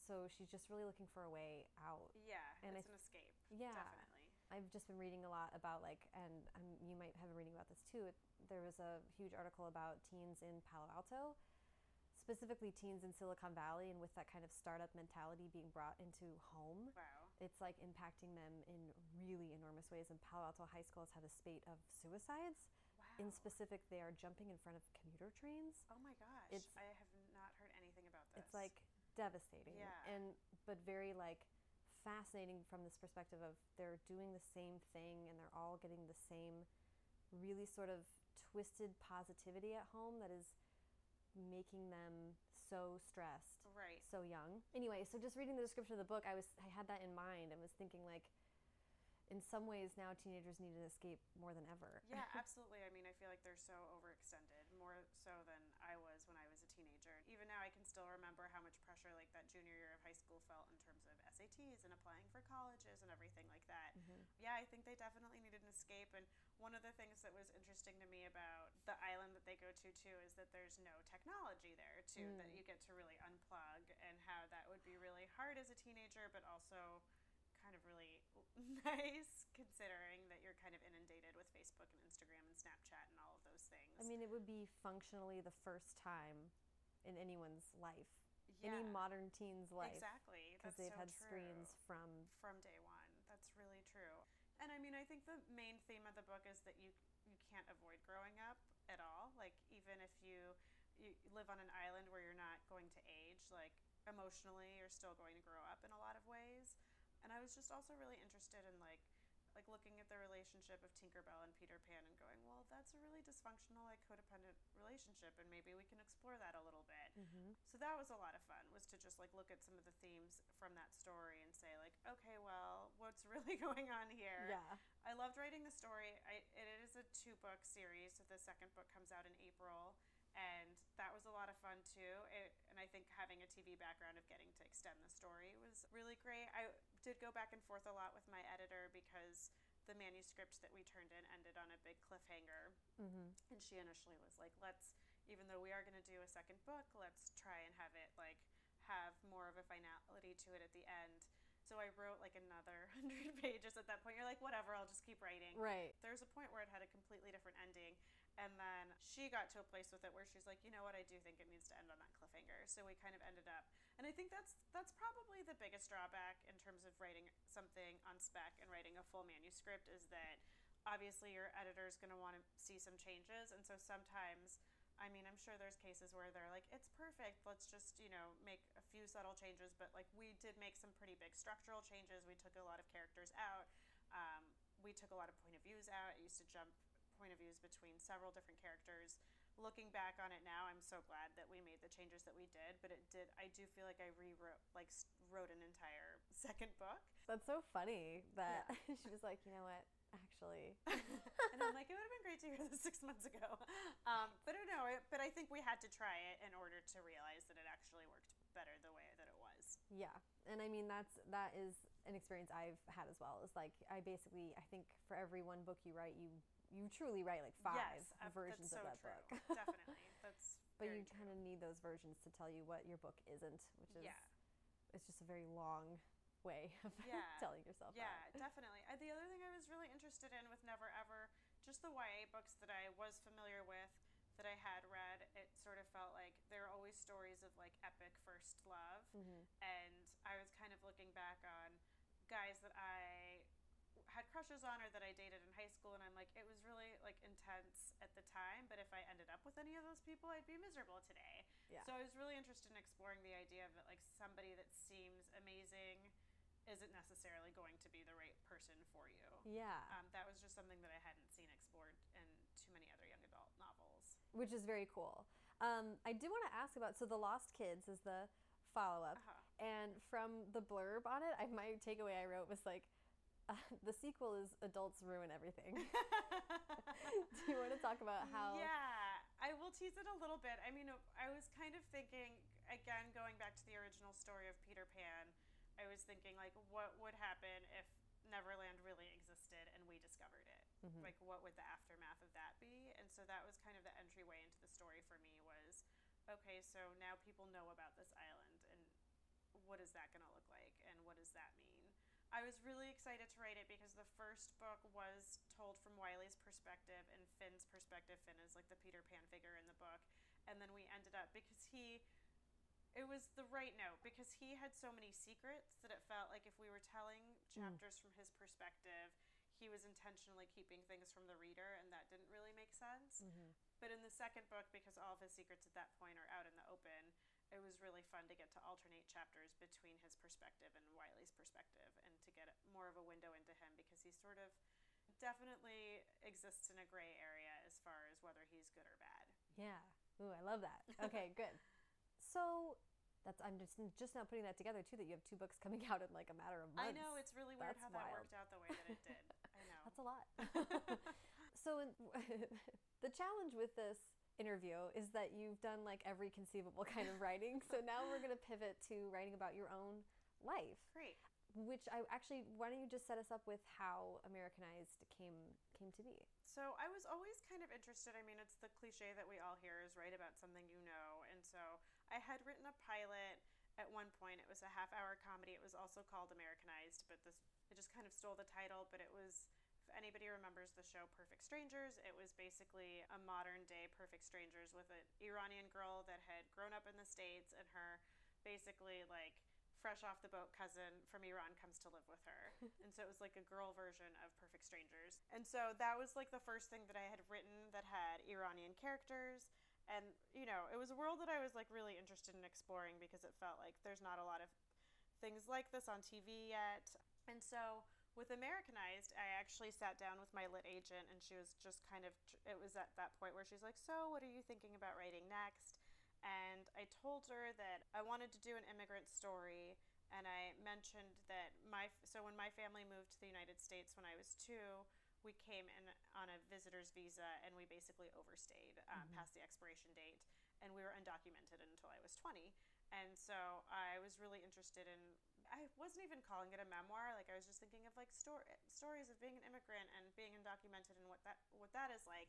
so she's just really looking for a way out. Yeah, And it's th- an escape. Yeah. Definitely. I've just been reading a lot about like, and um, you might have been reading about this too. It, there was a huge article about teens in Palo Alto, specifically teens in Silicon Valley, and with that kind of startup mentality being brought into home. Wow. It's like impacting them in really enormous ways. And Palo Alto High School has had a spate of suicides. Wow. In specific, they are jumping in front of commuter trains. oh my gosh. it's- I have not heard anything about this. It's like devastating. Yeah. And but very like fascinating from this perspective of they're doing the same thing and they're all getting the same really sort of twisted positivity at home that is making them so stressed right. so young. Anyway, so just reading the description of the book, I was I had that in mind and was thinking like in some ways now teenagers need an escape more than ever. Yeah, absolutely. I mean, I feel like they're so overextended, more so than I was when I was a teenager. Even now, I can still remember how much pressure like that junior year of high school felt in terms of SATs and applying for colleges and everything like that. Mm-hmm. Yeah, I think they definitely needed an escape. And one of the things that was interesting to me about the island that they go to too is that there's no technology there too, that mm. you get to really unplug, and how that would be really hard as a teenager, but also kind of really nice considering that you're kind of inundated with Facebook and Instagram and Snapchat and all of those things. I mean, it would be functionally the first time in anyone's life, yeah, any modern teen's life, exactly because they've so had true. screens from. from day one. That's really true. And I mean, I think the main theme of the book is that you you can't avoid growing up at all. Like even if you you live on an island where you're not going to age, like emotionally, you're still going to grow up in a lot of ways. And I was just also really interested in like like looking at the relationship of Tinkerbell and Peter Pan and going, well, that's a really dysfunctional, like codependent relationship, and maybe we can explore that a little bit. Mm-hmm. So that was a lot of fun, was to just like look at some of the themes from that story and say like, okay, well, what's really going on here? Yeah. I loved writing the story. I, it is a two book series, so the second book comes out in April, and that was a lot of fun too. It, and I think having a TV background of getting to extend the story was really great. I did go back and forth a lot with my editor because the manuscript that we turned in ended on a big cliffhanger. Mm-hmm. And she initially was like, let's, even though we are going to do a second book, let's try and have it like have more of a finality to it at the end. So I wrote like another 100 pages at that point. You're like, whatever, I'll just keep writing. Right. There's a point where it had a completely different ending. And then she got to a place with it where she's like, you know what, I do think it needs to end on that cliffhanger. So we kind of ended up, and I think that's that's probably the biggest drawback in terms of writing something on spec and writing a full manuscript is that obviously your editor is going to want to see some changes, and so sometimes. I mean, I'm sure there's cases where they're like, it's perfect. Let's just, you know, make a few subtle changes. But like, we did make some pretty big structural changes. We took a lot of characters out. Um, we took a lot of point of views out. I used to jump point of views between several different characters. Looking back on it now, I'm so glad that we made the changes that we did. But it did. I do feel like I rewrote, like, wrote an entire second book. That's so funny that she was like, you know what, actually. and I'm like, it would have been great to hear this six months ago. Um, but I don't know. It, but I think we had to try it in order to realize that it actually worked better the way that it was. Yeah, and I mean that's that is an experience I've had as well. Is like I basically I think for every one book you write, you you truly write like five yes, versions so of that true. book. Definitely, that's. but you kind of need those versions to tell you what your book isn't, which is Yeah. it's just a very long way of Yeah. telling yourself Yeah, that. definitely. Uh, the other thing I was really interested in with Never Ever, just the YA books that I was familiar with, that I had read, it sort of felt like there are always stories of like epic first love. Mhm. And I was kind of looking back on guys that I had crushes on or that I dated in high school, and I'm like, it was really like intense at the time, but if I ended up with any of those people, I'd be miserable today. Yeah. So I was really interested in exploring the idea of that, like somebody that seems amazing isn't necessarily going to be the right person for you. Yeah, Um, that was just something that I hadn't seen explored in too many other young adult novels. which is very cool. Um, I did want to ask about so the Lost Kids is the follow up, Uh-huh. and from the blurb on it, I my takeaway I wrote was like. Uh, the sequel is adults ruin everything. Do you want to talk about how? Yeah, I will tease it a little bit. I mean, I was kind of thinking, again, going back to the original story of Peter Pan, I was thinking, like, what would happen if Neverland really existed and we discovered it? Mhm. Like, what would the aftermath of that be? And so that was kind of the entryway into the story for me was, okay, so now people know about this island and what is that going to look like and what does that mean? I was really excited to write it because the first book was told from Wiley's perspective and Finn's perspective. Finn is like the Peter Pan figure in the book. And then we ended up because he it was the right note because he had so many secrets that it felt like if we were telling chapters mm. from his perspective, he was intentionally keeping things from the reader, and that didn't really make sense. Mm-hmm. But in the second book, because all of his secrets at that point are out in the open, it was really fun to get to alternate chapters between his perspective and Wiley's perspective and to get more of a window into him because he sort of definitely exists in a gray area as far as whether he's good or bad. Yeah. Ooh, I love that. Okay, good. So that's I'm just just now putting that together too that you have two books coming out in like a matter of months. I know it's really weird that's how wild. that worked out the way that it did. I know. That's a lot. so in, the challenge with this interview is that you've done like every conceivable kind of writing. so now we're going to pivot to writing about your own life. Great. Which I actually, why don't you just set us up with how Americanized came came to be? So I was always kind of interested. I mean, it's the cliche that we all hear is write about something you know, and so I had written a pilot at one point. It was a half hour comedy. It was also called Americanized, but this it just kind of stole the title. But it was if anybody remembers the show Perfect Strangers, it was basically a modern day Perfect Strangers with an Iranian girl that had grown up in the States and her basically like fresh off the boat cousin from Iran comes to live with her. and so it was like a girl version of Perfect Strangers. And so that was like the first thing that I had written that had Iranian characters. And, you know, it was a world that I was like really interested in exploring because it felt like there's not a lot of things like this on TV yet. And so with Americanized, I actually sat down with my lit agent, and she was just kind of, it was at that point where she's like, So, what are you thinking about writing next? And I told her that I wanted to do an immigrant story. And I mentioned that my, so when my family moved to the United States when I was two, we came in on a visitor's visa and we basically overstayed um, mm-hmm. past the expiration date. And we were undocumented until I was 20. And so I was really interested in I wasn't even calling it a memoir. Like I was just thinking of like story, stories of being an immigrant and being undocumented and what that what that is like.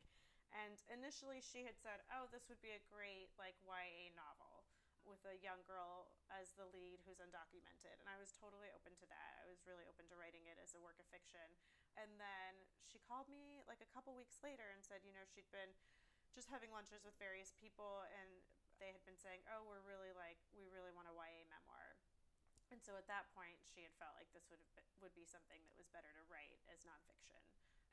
And initially, she had said, "Oh, this would be a great like YA novel with a young girl as the lead who's undocumented." And I was totally open to that. I was really open to writing it as a work of fiction. And then she called me like a couple weeks later and said, you know, she'd been just having lunches with various people and they had been saying, "Oh, we're really like we really want a YA memoir." And so at that point, she had felt like this would have been, would be something that was better to write as nonfiction.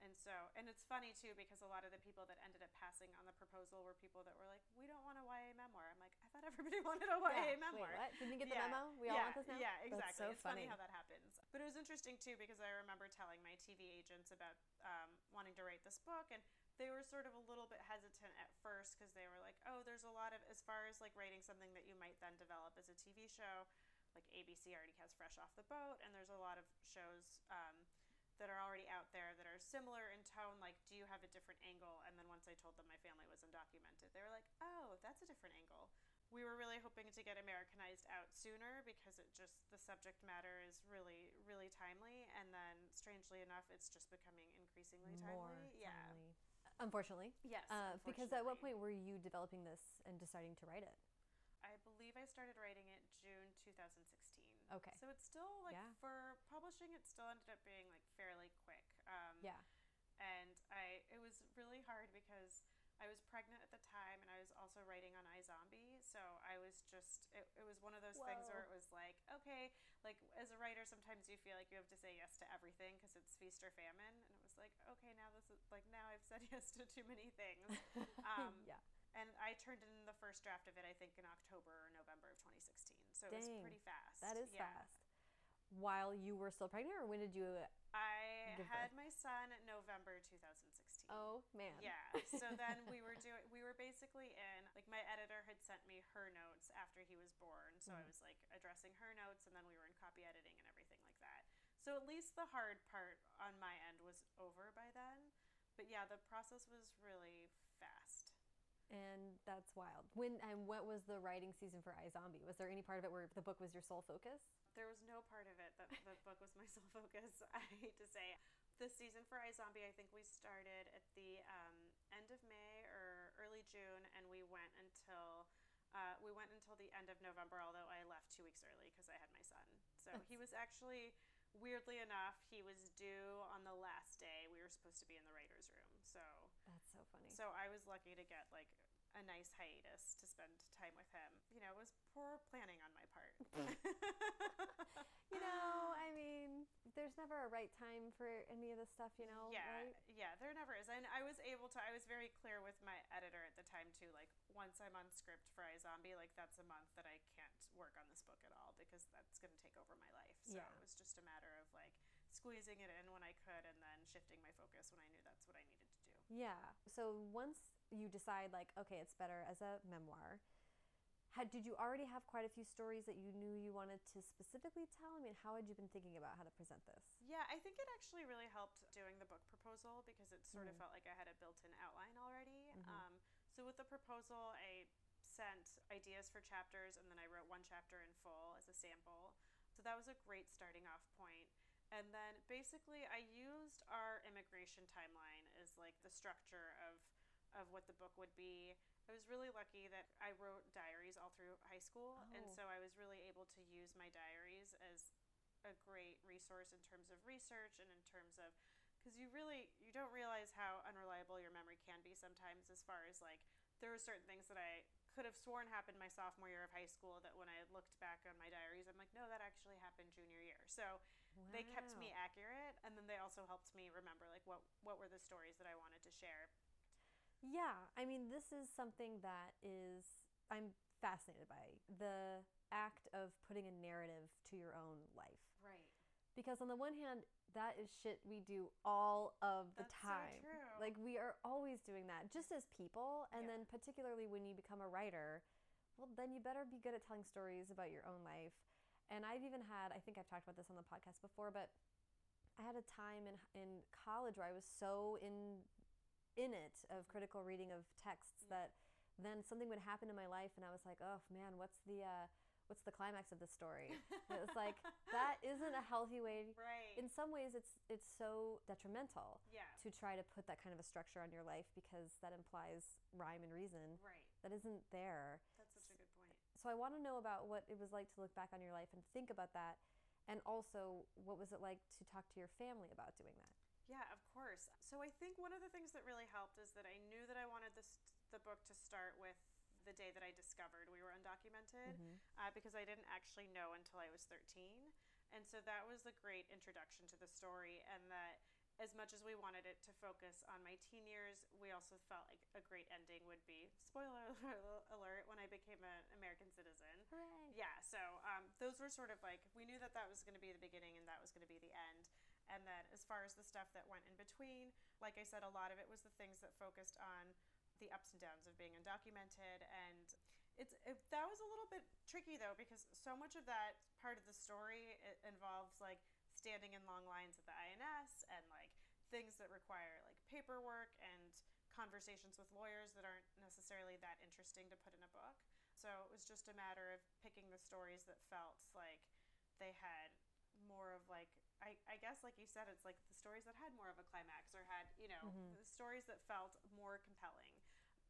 And so, and it's funny too because a lot of the people that ended up passing on the proposal were people that were like, "We don't want a YA memoir." I'm like, I thought everybody wanted a YA yeah. memoir. Wait, what? Didn't you get the yeah. memo? We yeah. all want this now. Yeah, exactly. So it's funny. funny. how that happens. But it was interesting too because I remember telling my TV agents about um, wanting to write this book, and they were sort of a little bit hesitant at first because they were like, "Oh, there's a lot of as far as like writing something that you might then develop as a TV show." Like ABC already has Fresh Off the Boat, and there's a lot of shows um, that are already out there that are similar in tone. Like, do you have a different angle? And then once I told them my family was undocumented, they were like, oh, that's a different angle. We were really hoping to get Americanized out sooner because it just the subject matter is really really timely, and then strangely enough, it's just becoming increasingly More timely. Yeah. Unfortunately. Yes. Uh, unfortunately. Because at what point were you developing this and deciding to write it? I believe I started writing it June 2016. Okay. So it's still like yeah. for publishing, it still ended up being like fairly quick. Um, yeah. And I, it was really hard because I was pregnant at the time, and I was also writing on iZombie. So I was just, it, it was one of those Whoa. things where it was like, okay, like as a writer, sometimes you feel like you have to say yes to everything because it's feast or famine, and it was like, okay, now this is like now I've said yes to too many things. Um, yeah and I turned in the first draft of it, I think, in October or November of 2016. So Dang, it was pretty fast. That is yeah. fast. While you were still pregnant, or when did you? I had my son in November 2016. Oh man. Yeah. So then we were doing. We were basically in. Like my editor had sent me her notes after he was born, so mm. I was like addressing her notes, and then we were in copy editing and everything like that. So at least the hard part on my end was over by then. But yeah, the process was really fast and that's wild. When and what was the writing season for iZombie? Was there any part of it where the book was your sole focus? There was no part of it that the book was my sole focus. I hate to say. The season for iZombie, I think we started at the um, end of May or early June, and we went until Uh, we went until the end of November, although I left two weeks early because I had my son. So he was actually, weirdly enough, he was due on the last day we were supposed to be in the writer's room. So That's so funny. so I was lucky to get like a nice hiatus to spend time with him. You know, it was poor planning on my part. you know, I mean, there's never a right time for any of this stuff, you know, yeah, right? yeah, there never is. And I was able to. I was very clear with my editor at the time too. Like once I'm on script for iZombie, like that's a month that I can't work on this book at all because that's going to take over my life. So Yeah. it was just a matter of like squeezing it in when I could, and then shifting my focus when I knew that's what I needed to do. Yeah. So once you decide, like, okay, it's better as a memoir, had, did you already have quite a few stories that you knew you wanted to specifically tell? I mean, how had you been thinking about how to present this? Yeah, I think it actually really helped doing the book proposal because it sort of Mm. felt like I had a built-in outline already. Mhm. Um, so with the proposal, I sent ideas for chapters, and then I wrote one chapter in full as a sample. So that was a great starting off point. And then basically, I used our immigration timeline as like the structure of of what the book would be. I was really lucky that I wrote diaries all through high school, and Oh. so I was really able to use my diaries as a great resource in terms of research and in terms of because you really you don't realize how unreliable your memory can be sometimes as far as like there were certain things that I could have sworn happened my sophomore year of high school that when I looked back on my diaries I'm like no that actually happened junior year so they kept me accurate and then they also helped me remember like what what were the stories that I wanted to share Yeah, I mean, this is something that is, I'm fascinated by the act of putting a narrative to your own life. right Because on the one hand, that is shit we do all of the That's so time. true. Like we are always doing that, just as people, and Yeah. then particularly when you become a writer, well, then you better be good at telling stories about your own life. And I've even had, I think I've talked about this on the podcast before, but I had a time in in college where I was so in in it of critical reading of texts that then something would happen in my life, and I was like, oh man, what's the uh, what's the climax of this story? And it was like that isn't a healthy way. Right. In some ways it's it's so detrimental yeah. to try to put that kind of a structure on your life because that implies rhyme and reason right. that isn't there. That's such a good point. So i want to know about what it was like to look back on your life and think about that and also what was it like to talk to your family about doing that Yeah, of course. So I think one of the things that really helped is that I knew that I wanted this the book to start with the day that I discovered we were undocumented uh, because I didn't actually know until I was 13. And so that was a great introduction to the story and that as much as we wanted it to focus on my teen years, we also felt like a great ending would be spoiler alert when I became an American citizen. hooray Yeah, so um, those were sort of like we knew that that was going to be the beginning and that was going to be the end. And then as far as the stuff that went in between, like I said, a lot of it was the things that focused on the ups and downs of being undocumented. And it's it, that was a little bit tricky though because so much of that part of the story involves like standing in long lines at the INS and like things that require like paperwork and conversations with lawyers that aren't necessarily that interesting to put in a book. So it was just a matter of picking the stories that felt like they had more of like I, I guess like you said it's like the stories that had more of a climax or had you know Mhm. the stories that felt more compelling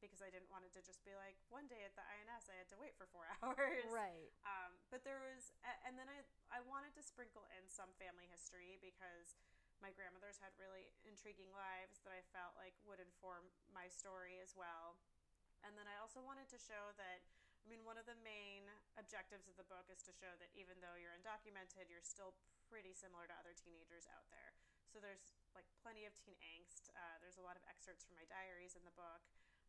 because I didn't want it to just be like one day at the INS I had to wait for four hours right um, but there was, and then I, I wanted to sprinkle in some family history because my grandmothers had really intriguing lives that I felt like would inform my story as well. And then I also wanted to show that, I mean, one of the main objectives of the book is to show that even though you're undocumented, you're still pretty similar to other teenagers out there. So there's like plenty of teen angst. Uh, there's a lot of excerpts from my diaries in the book.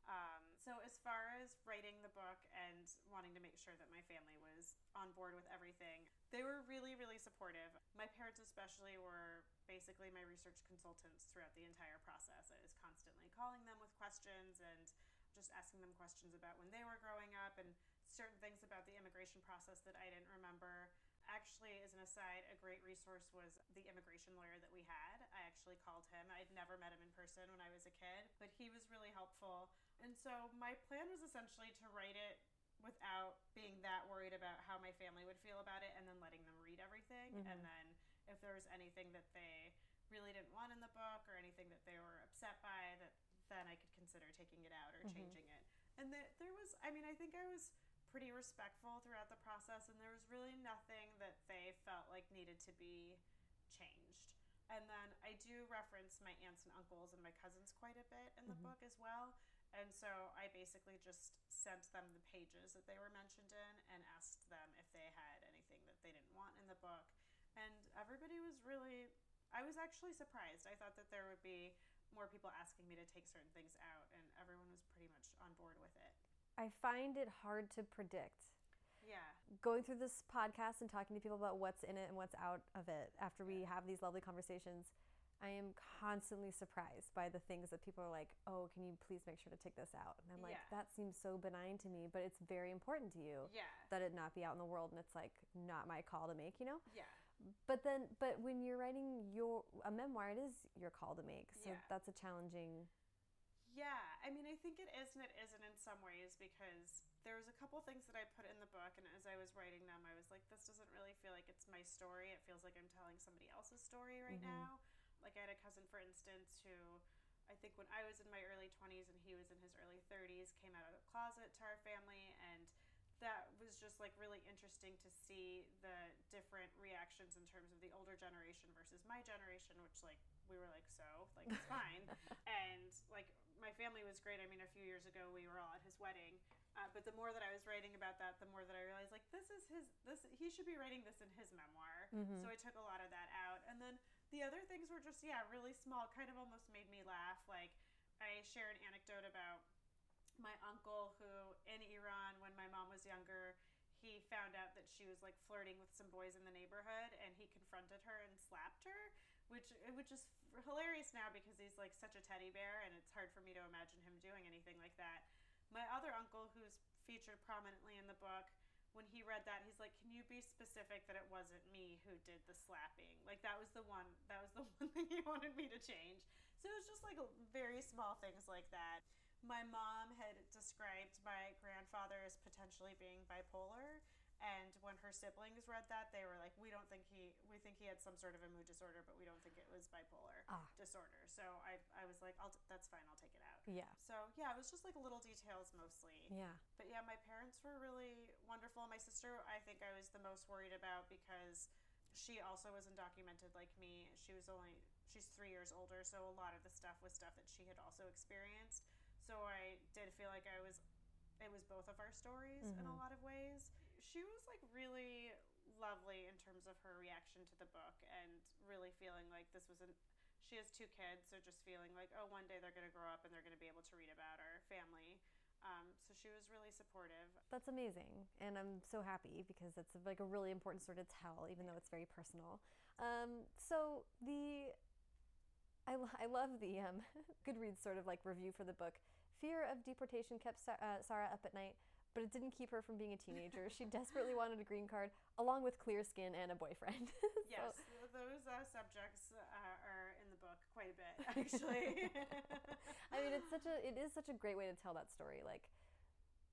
Um, so as far as writing the book and wanting to make sure that my family was on board with everything, they were really, really supportive. My parents especially were basically my research consultants throughout the entire process. I was constantly calling them with questions and just asking them questions about when they were growing up and certain things about the immigration process that I didn't remember. Actually, as an aside, a great resource was the immigration lawyer that we had. I actually called him. I'd never met him in person when I was a kid, but he was really helpful. And so my plan was essentially to write it without being that worried about how my family would feel about it and then letting them read everything. Mhm. And then if there was anything that they really didn't want in the book or anything that they were upset by, that then I could consider taking it out or Mhm. changing it. And the, there was, I mean, I think I was pretty respectful throughout the process, and there was really nothing that they felt like needed to be changed. And then I do reference my aunts and uncles and my cousins quite a bit in the Mhm. book as well. And so I basically just sent them the pages that they were mentioned in and asked them if they had anything that they didn't want in the book. And everybody was really, I was actually surprised. I thought that there would be more people asking me to take certain things out, and everyone was pretty much on board with it. I find it hard to predict. Yeah. Going through this podcast and talking to people about what's in it and what's out of it after we have these lovely conversations, I am constantly surprised by the things that people are like, "Oh, can you please make sure to take this out?" And I'm like, Yeah. "That seems so benign to me, but it's very important to you Yeah. that it not be out in the world and it's like not my call to make, you know?" Yeah. But then but when you're writing your a memoir, it is your call to make. So Yeah. that's a challenging Yeah, I mean, I think it is and it isn't in some ways because there was a couple things that I put in the book, and as I was writing them, I was like, this doesn't really feel like it's my story. It feels like I'm telling somebody else's story right Mhm. now. Like I had a cousin, for instance, who I think when I was in my early 20s and he was in his early 30s, came out of the closet to our family, and that was just like really interesting to see the different reactions in terms of the older generation versus my generation, which like we were like, so like it's fine, and like my family was great. I mean, a few years ago we were all at his wedding, uh, but the more that I was writing about that, the more that I realized like this is his this he should be writing this in his memoir. Mhm. So I took a lot of that out, and then the other things were just yeah really small, kind of almost made me laugh. Like I share an anecdote about my uncle who in Iran when my mom was younger he found out that she was like flirting with some boys in the neighborhood and he confronted her and slapped her which which is hilarious now because he's like such a teddy bear and it's hard for me to imagine him doing anything like that. My other uncle who's featured prominently in the book when he read that he's like can you be specific that it wasn't me who did the slapping? Like that was the one that was the one thing he wanted me to change. So it was just like very small things like that my mom had described my grandfather as potentially being bipolar and when her siblings read that they were like we don't think he we think he had some sort of a mood disorder but we don't think it was bipolar Ah. disorder so i, I was like I'll t- that's fine i'll take it out Yeah. so yeah it was just like little details mostly Yeah. but yeah my parents were really wonderful my sister i think i was the most worried about because she also was undocumented like me she was only she's three years older so a lot of the stuff was stuff that she had also experienced so i did feel like i was it was both of our stories in a Mhm. lot of ways she was like really lovely in terms of her reaction to the book and really feeling like this was an she has two kids so just feeling like oh one day they're going to grow up and they're going to be able to read about our family um, so she was really supportive That's amazing, and I'm so happy because it's like a really important story to tell, even though it's very personal. Um, so the I, I love the um, Goodreads sort of like review for the book. Fear of deportation kept uh, Sara up at night, but it didn't keep her from being a teenager. she desperately wanted a green card, along with clear skin and a boyfriend. So- yes those uh, subjects uh, are in the book quite a bit actually I mean, it's such a it is such a great way to tell that story. Like,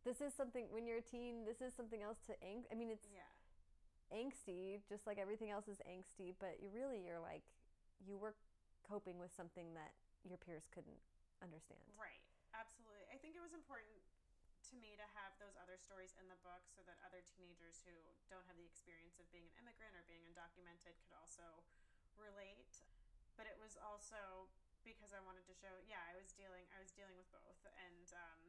this is something when you're a teen. This is something else to ang. I mean, it's yeah angsty, just like everything else is angsty. But you really you're like you were coping with something that your peers couldn't understand. Right. Absolutely. I think it was important to me to have those other stories in the book so that other teenagers who don't have the experience of being an immigrant or being undocumented could also relate. But it was also because I wanted to show, yeah, I was dealing, I was dealing with both, and um,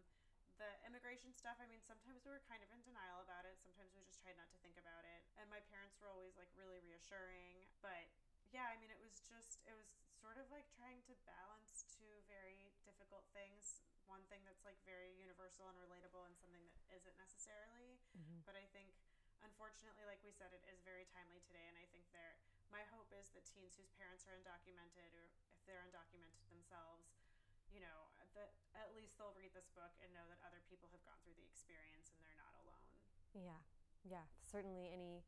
the immigration stuff. I mean, sometimes we were kind of in denial about it. Sometimes we just tried not to think about it. And my parents were always like really reassuring, but yeah, I mean, it was just, it was sort of like trying to balance two very difficult things. One thing that's like very universal and relatable, and something that isn't necessarily. Mhm. But I think, unfortunately, like we said, it is very timely today. And I think there, my hope is that teens whose parents are undocumented, or if they're undocumented themselves, you know, that at least they'll read this book and know that other people have gone through the experience and they're not alone. Yeah, yeah. Certainly, any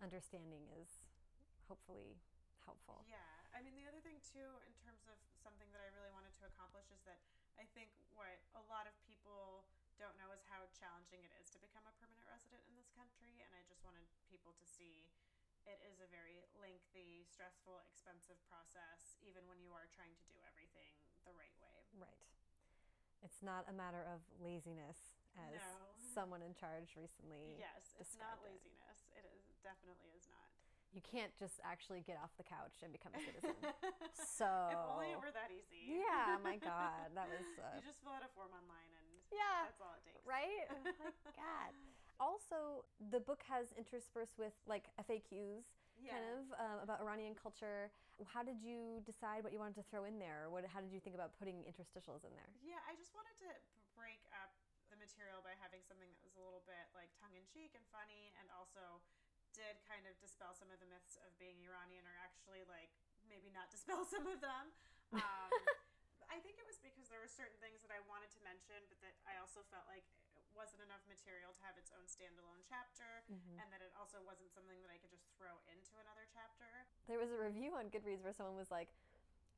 understanding is hopefully helpful. Yeah, I mean, the other thing too, in terms of something that I really wanted to accomplish, is that I think what a lot of people don't know is how challenging it is to become a permanent resident in this country, and I just wanted people to see it is a very lengthy, stressful, expensive process, even when you are trying to do everything the right way. Right. It's not a matter of laziness as No. someone in charge recently. Yes, it's not described it. laziness. It is definitely is not. You can't just actually get off the couch and become a citizen. so if only it were that easy. yeah, my God, that was uh, you just fill out a form online and yeah, that's all it takes. right? Oh my God. Also, the book has interspersed with like FAQs, Yeah. kind of um, about Iranian culture. How did you decide what you wanted to throw in there? What? How did you think about putting interstitials in there? Yeah, I just wanted to break up the material by having something that was a little bit like tongue in cheek and funny, and also did kind of dispel some of the myths of being Iranian, or actually like maybe not dispel some of them. Um, I think it was because there were certain things that I wanted to mention, but that I also felt like it wasn't enough material to have its own standalone chapter, and that it also wasn't something that I could just throw into another chapter. There was a review on Goodreads where someone was like,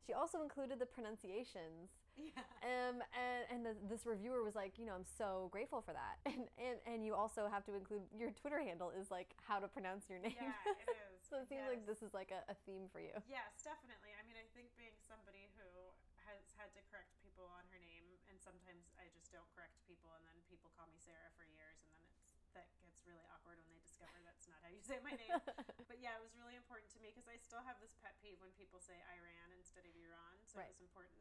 she also included the pronunciations. Yeah. Um, and and the, this reviewer was like, you know, I'm so grateful for that. And, and and you also have to include your Twitter handle is like how to pronounce your name. Yeah, it is. so it seems like this is like a, a theme for you. Yes, definitely. I mean, I think being somebody who has had to correct people on her name, and sometimes I just don't correct people, and then people call me Sarah for years, and then it's that gets really awkward when they discover that's not how you say my name. but yeah, it was really important to me because I still have this pet peeve when people say Iran instead of Iran, so Right. it was important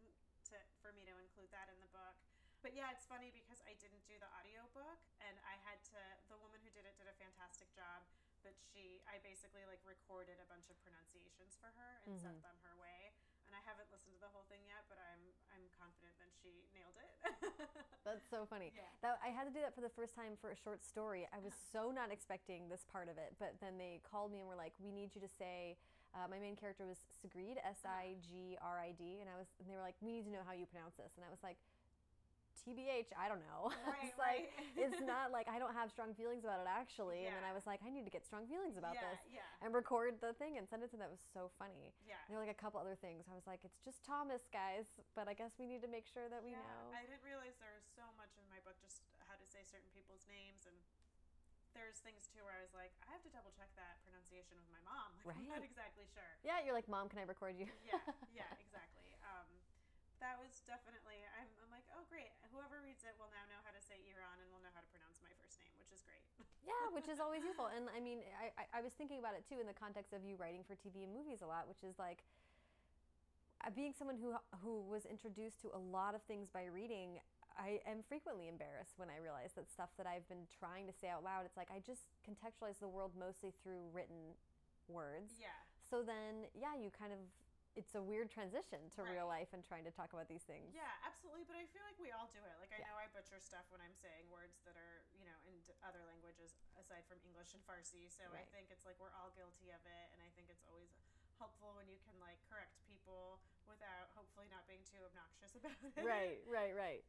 to for me to include that in the book. But yeah, it's funny because I didn't do the audiobook and I had to the woman who did it did a fantastic job, but she I basically like recorded a bunch of pronunciations for her and sent mm-hmm. them her way. And I haven't listened to the whole thing yet, but I'm I'm confident that she nailed it. That's so funny. Yeah. That I had to do that for the first time for a short story. I was so not expecting this part of it, but then they called me and were like, "We need you to say." Uh, my main character was Sigrid, S I G R I D, and I was, and they were like, "We need to know how you pronounce this," and I was like, "TBH, I don't know." Right, it's like right. it's not like I don't have strong feelings about it actually, and then I was like, "I need to get strong feelings about Yeah, this," yeah. and record the thing and send it to them. That was so funny. Yeah. There were like a couple other things. I was like, "It's just Thomas, guys," but I guess we need to make sure that we yeah, know. I didn't realize there was so much in my book just how to say certain people's names and there's things too where I was like, I have to double check that pronunciation with my mom. Like, I'm not exactly sure. Yeah, you're like, Mom, can I record you? Yeah, yeah, exactly. Um, that was definitely, I'm, I'm like, oh, great. Whoever reads it will now know how to say Iran and will know how to pronounce my first name, which is great. yeah, which is always useful. And I mean, I, I, I was thinking about it too in the context of you writing for TV and movies a lot, which is like uh, being someone who who was introduced to a lot of things by reading. I am frequently embarrassed when I realize that stuff that I've been trying to say out loud. It's like I just contextualize the world mostly through written words. yeah. So then, yeah, you kind of it's a weird transition to real life and trying to talk about these things. Yeah, absolutely. But I feel like we all do it. Like I Yeah. know I butcher stuff when I'm saying words that are, you know, in other languages aside from English and Farsi. So I think it's like we're all guilty of it, and I think it's always helpful when you can like correct people without hopefully not being too obnoxious about it. Right, right, right.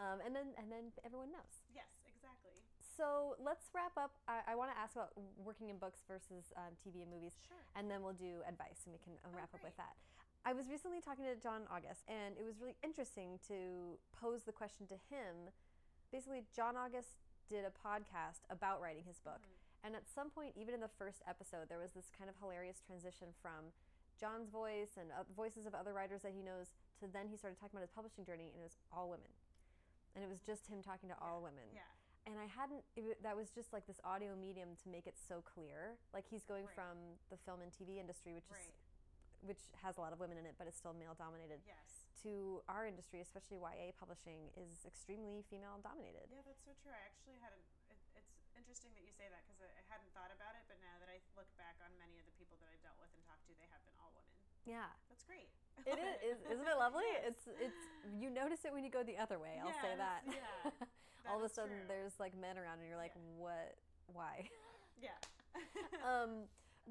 Um, and then and then everyone knows. Yes, exactly. So let's wrap up. I, I want to ask about working in books versus um, TV and movies, Sure. and then we'll do advice, and we can uh, Oh, wrap up with that. I was recently talking to John August, and it was really interesting to pose the question to him. Basically, John August did a podcast about writing his book, Mm-hmm. And at some point, even in the first episode, there was this kind of hilarious transition from John's voice and uh, voices of other writers that he knows to then he started talking about his publishing journey, and it was all women, and it was just him talking to all women Yeah. and I hadn't, it, that was just like this audio medium to make it so clear. Like he's going Right. from the film and TV industry, which Right. is which has a lot of women in it, but it's still male dominated, Yes. to our industry, especially YA publishing, is extremely female dominated. Yeah, that's so true. I actually it's interesting that you say that because I, I hadn't thought about it, but now that I look back on many of the people that I've dealt with and talked to, they have been all women. Yeah. That's great. It is, is isn't it lovely? Yes. It's it's you notice it when you go the other way. I'll say that. yeah. All of a sudden, true. there's like men around, and you're like, Yeah. what? Why? yeah. um,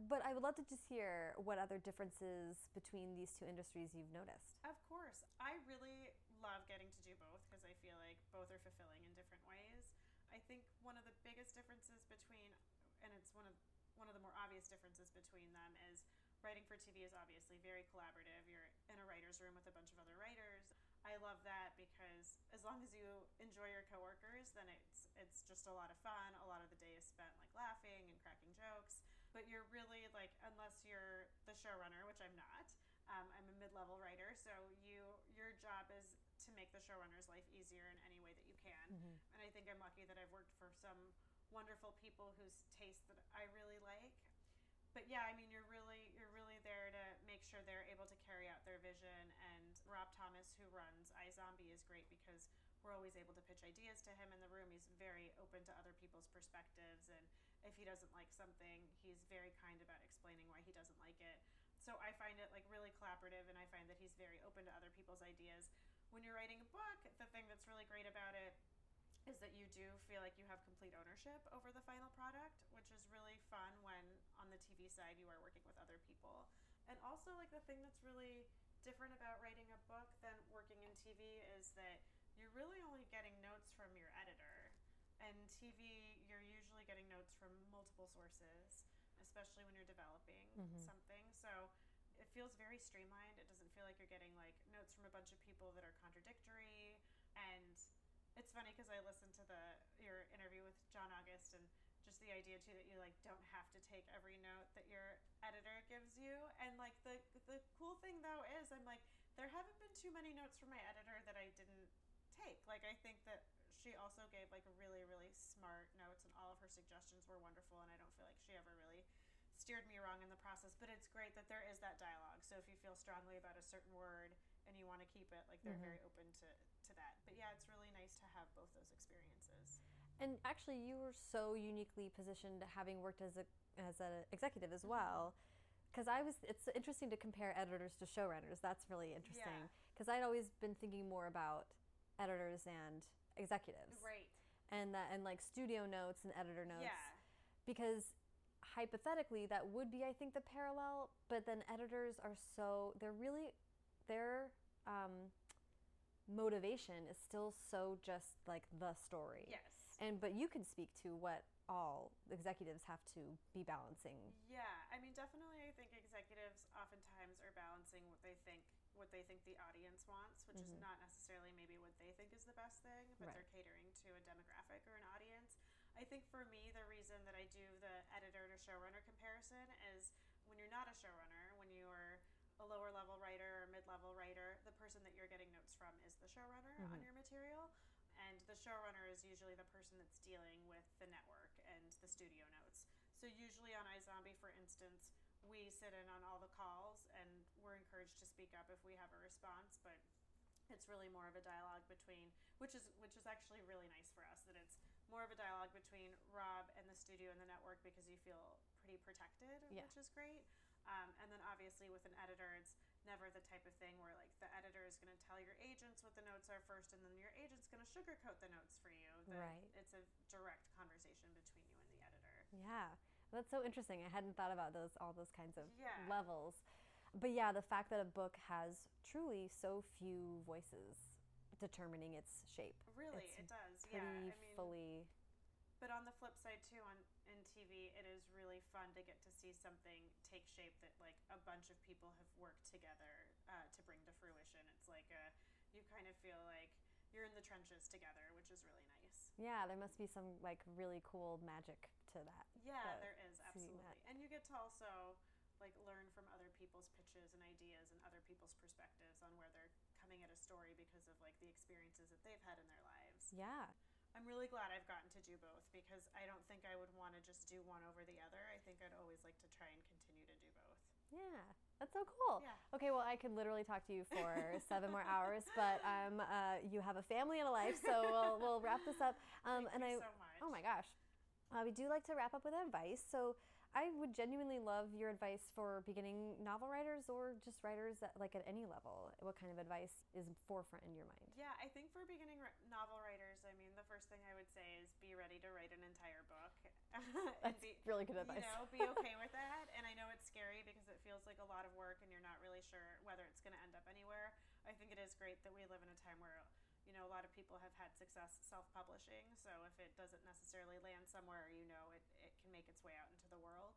but I would love to just hear what other differences between these two industries you've noticed. Of course. I really love getting to do both because I feel like both are fulfilling in different ways. I think one of the biggest differences between and it's one of one of the more obvious differences between them is writing for TV is obviously very collaborative. You're in a writer's room with a bunch of other writers. I love that because as long as you enjoy your coworkers, then it's it's just a lot of fun. A lot of the day is spent like laughing and cracking jokes. But you're really like unless you're the showrunner, which I'm not. Um, I'm a mid-level writer, so you your job is to to make the showrunner's life easier in any way that you can. Mm-hmm. And I think I'm lucky that I've worked for some wonderful people whose taste that I really like. But yeah, I mean, you're really you're really there to make sure they're able to carry out their vision. And Rob Thomas, who runs iZombie, is great because we're always able to pitch ideas to him in the room. He's very open to other people's perspectives, and if he doesn't like something, he's very kind about explaining why he doesn't like it. So I find it like really collaborative, and I find that he's very open to other people's ideas. When you're writing a book, the thing that's really great about it is that you do feel like you have complete ownership over the final product, which is really fun when on the TV side you are working with other people. And also, like, the thing that's really different about writing a book than working in TV is that you're really only getting notes from your editor. And TV, you're usually getting notes from multiple sources, especially when you're developing Mhm. something. So feels very streamlined. It doesn't feel like you're getting like notes from a bunch of people that are contradictory. And it's funny because I listened to the your interview with John August and just the idea too that you like don't have to take every note that your editor gives you. And like the the cool thing though is I'm like there haven't been too many notes from my editor that I didn't take. Like I think that she also gave like really really smart notes and all of her suggestions were wonderful and I don't feel like she ever really steered me wrong in the process but it's great that there is that dialogue so if you feel strongly about a certain word and you want to keep it like they're Mhm. very open to to that but yeah it's really nice to have both those experiences And actually, you were so uniquely positioned, having worked as a as an executive Mm-hmm. as well. Because I was, it's interesting to compare editors to showrunners. That's really interesting. Yeah. Because I'd always been thinking more about editors and executives, right and that and like studio notes and editor notes. yeah Because hypothetically, that would be, I think, the parallel. But then editors are so they're really their um, motivation is still so just like the story. yes And but you can speak to what all executives have to be balancing. Yeah, I mean, definitely. I think executives oftentimes are balancing what they think what they think the audience wants, which is not necessarily maybe what they think is the best thing, but Mm-hmm. Right. they're catering to a demographic or an audience. I think for me, the reason that I do the editor to showrunner comparison is when you're not a showrunner, when you're a lower level writer or mid level writer, the person that you're getting notes from is the showrunner on mm-hmm. your material. And the showrunner is usually the person that's dealing with the network and the studio notes. So usually on iZombie, for instance, we sit in on all the calls and we're encouraged to speak up if we have a response, but it's really more of a dialogue between which is which is actually really nice for us that it's more of a dialogue between Rob and the studio and the network because you feel pretty protected, Yeah. which is great. Um, and then obviously with an editor, it's never the type of thing where like the editor is going to tell your agents what the notes are first, and then your agent's going to sugarcoat the notes for you. That Right. It's a direct conversation between you and the editor. Yeah, that's so interesting. I hadn't thought about those all those kinds of Yeah. levels. But yeah, the fact that a book has truly so few voices determining its shape. Really, It's it does. Pretty yeah, I mean, fully. But on the flip side too, on in TV, it is really fun to get to see something take shape that like a bunch of people have worked together uh, to bring to fruition. It's like a, you kind of feel like you're in the trenches together, which is really nice. Yeah, there must be some like really cool magic to that. Yeah, that- there is absolutely, and you get to also like learn from other people's pitches and ideas and other people's perspectives on where they're coming at a story because of like the experiences that they've had in their lives. Yeah. I'm really glad I've gotten to do both because I don't think I would want to just do one over the other. I think I'd always like to try and continue to do both. Yeah, that's so cool. Yeah. Okay, well, I could literally talk to you for seven more hours, but um, uh, you have a family and a life, so we'll, we'll wrap this up. Um, Thank and you I, so much. oh my gosh, uh, we do like to wrap up with advice. So I would genuinely love your advice for beginning novel writers or just writers like at any level. What kind of advice is forefront in your mind? Yeah, I think for beginning novel writers, I mean, the first thing I would say is be ready to write an entire book. That's be, really good advice. You know, be okay with that. And I know it's scary because it feels like a lot of work and you're not really sure whether it's going to end up anywhere. I think it is great that we live in a time where, you know, a lot of people have had success self publishing. So if it doesn't necessarily land somewhere, you know, it, it can make its way out into the world.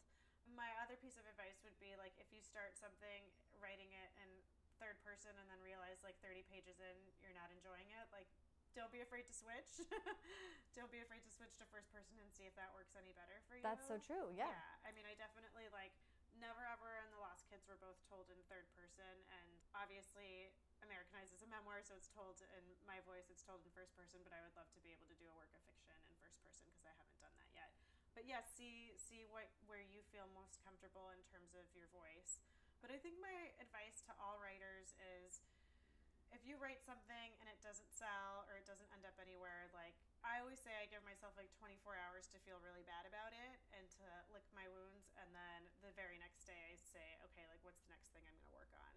My other piece of advice would be like if you start something, writing it in third person and then realize like 30 pages in you're not enjoying it, like don't be afraid to switch. don't be afraid to switch to first person and see if that works any better for you. That's so true. Yeah. Yeah. I mean, I definitely like Never Ever and The Lost Kids were both told in third person, and obviously, Americanized as a memoir, so it's told in my voice. It's told in first person, but I would love to be able to do a work of fiction in first person because I haven't done that yet. But yes, yeah, see see what where you feel most comfortable in terms of your voice. But I think my advice to all writers is if you write something and it doesn't sell or it doesn't end up anywhere, like I always say I give myself like 24 hours to feel really bad about it and to lick my wounds. And then the very next day I say, okay, like what's the next thing I'm going to work on?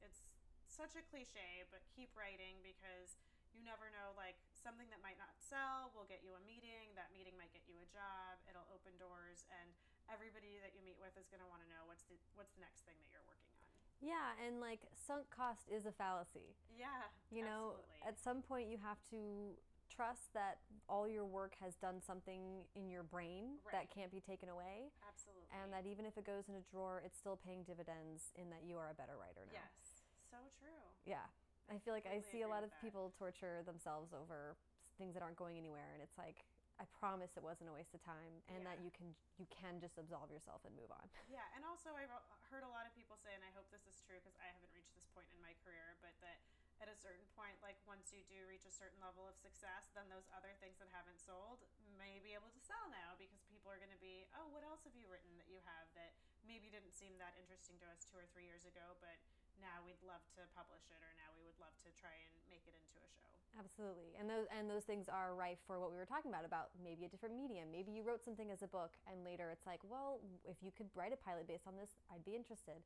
It's such a cliche, but keep writing because you never know. Like something that might not sell will get you a meeting. That meeting might get you a job. It'll open doors. And everybody that you meet with is going to want to know what's the, what's the next thing that you're working. Yeah, and like sunk cost is a fallacy. Yeah. You know, absolutely. at some point you have to trust that all your work has done something in your brain Right. that can't be taken away. Absolutely. And that even if it goes in a drawer, it's still paying dividends in that you are a better writer now. Yes. So true. Yeah. I feel like I see a lot of that. people torture themselves over things that aren't going anywhere and it's like I promise it wasn't a waste of time and that you can you can just absolve yourself and move on. Yeah, and also I wrote, uh, heard a lot of people say, and I hope this is true because I haven't reached this point in my career, but that at a certain point, like once you do reach a certain level of success, then those other things that haven't sold may be able to sell now because people are going to be, oh, what else have you written that you have that maybe didn't seem that interesting to us two or three years ago, but now we'd love to publish it or now we would love to try and make it into a show. Absolutely. And those and those things are rife for what we were talking about about maybe a different medium. Maybe you wrote something as a book and later it's like, well, if you could write a pilot based on this, I'd be interested.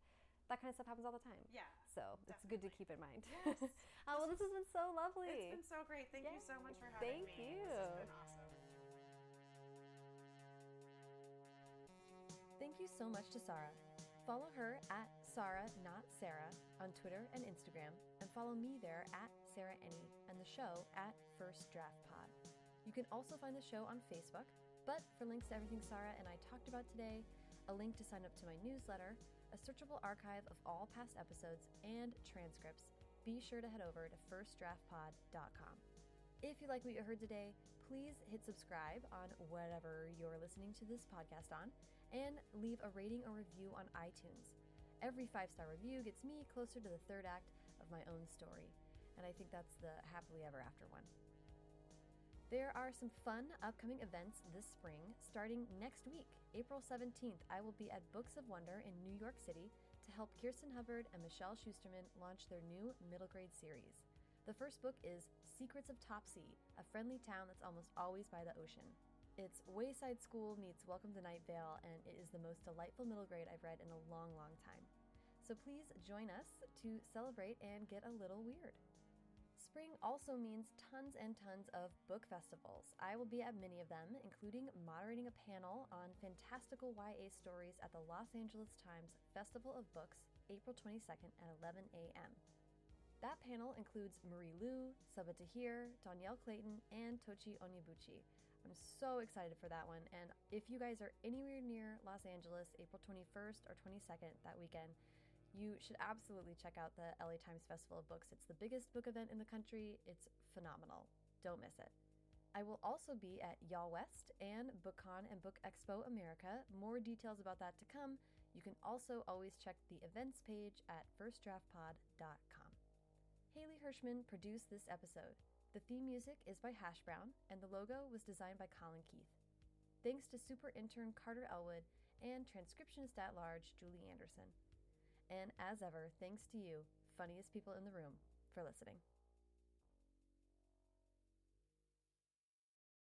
That kind of stuff happens all the time. Yeah. So it's good to keep in mind. Yes. oh, well, This this has been so lovely. It's been so great. Thank you so much for having Thank me. Thank you. This has been awesome. Thank you so much to Sara. Follow her at Sarah Not Sarah on Twitter and Instagram, and follow me there at Sarah Enni and the show at First Draft Pod. You can also find the show on Facebook, but for links to everything Sara and I talked about today, a link to sign up to my newsletter, a searchable archive of all past episodes, and transcripts, be sure to head over to firstdraftpod.com. If you like what you heard today, please hit subscribe on whatever you're listening to this podcast on and leave a rating or review on iTunes. Every five star review gets me closer to the third act of my own story, and I think that's the happily ever after one. There are some fun upcoming events this spring, starting next week, April 17th. I will be at Books of Wonder in New York City to help Kirsten Hubbard and Michelle Schusterman launch their new middle grade series. The first book is Secrets of Topsea, a friendly town that's almost always by the ocean. It's Wayside School meets Welcome to Night Vale, and it is the most delightful middle grade I've read in a long, long time. So please join us to celebrate and get a little weird. Spring also means tons and tons of book festivals. I will be at many of them, including moderating a panel on fantastical YA stories at the Los Angeles Times Festival of Books, April 22nd at 11 a.m. That panel includes Marie Lu, Sabaa Tahir, Dhonielle Clayton, and Tochi Onyebuchi. I'm so excited for that one. And if you guys are anywhere near Los Angeles, April 21st or 22nd that weekend, you should absolutely check out the LA Times Festival of Books. It's the biggest book event in the country. It's phenomenal. Don't miss it. I will also be at YALLWEST and BookCon and Book Expo America. More details about that to come. You can also always check the events page at firstdraftpod.com. Haley Hirschman produced this episode. The theme music is by Hash Brown, and the logo was designed by Colin Keith. Thanks to super intern Carter Elwood and transcriptionist at large Julie Anderson. And as ever, thanks to you, funniest people in the room, for listening.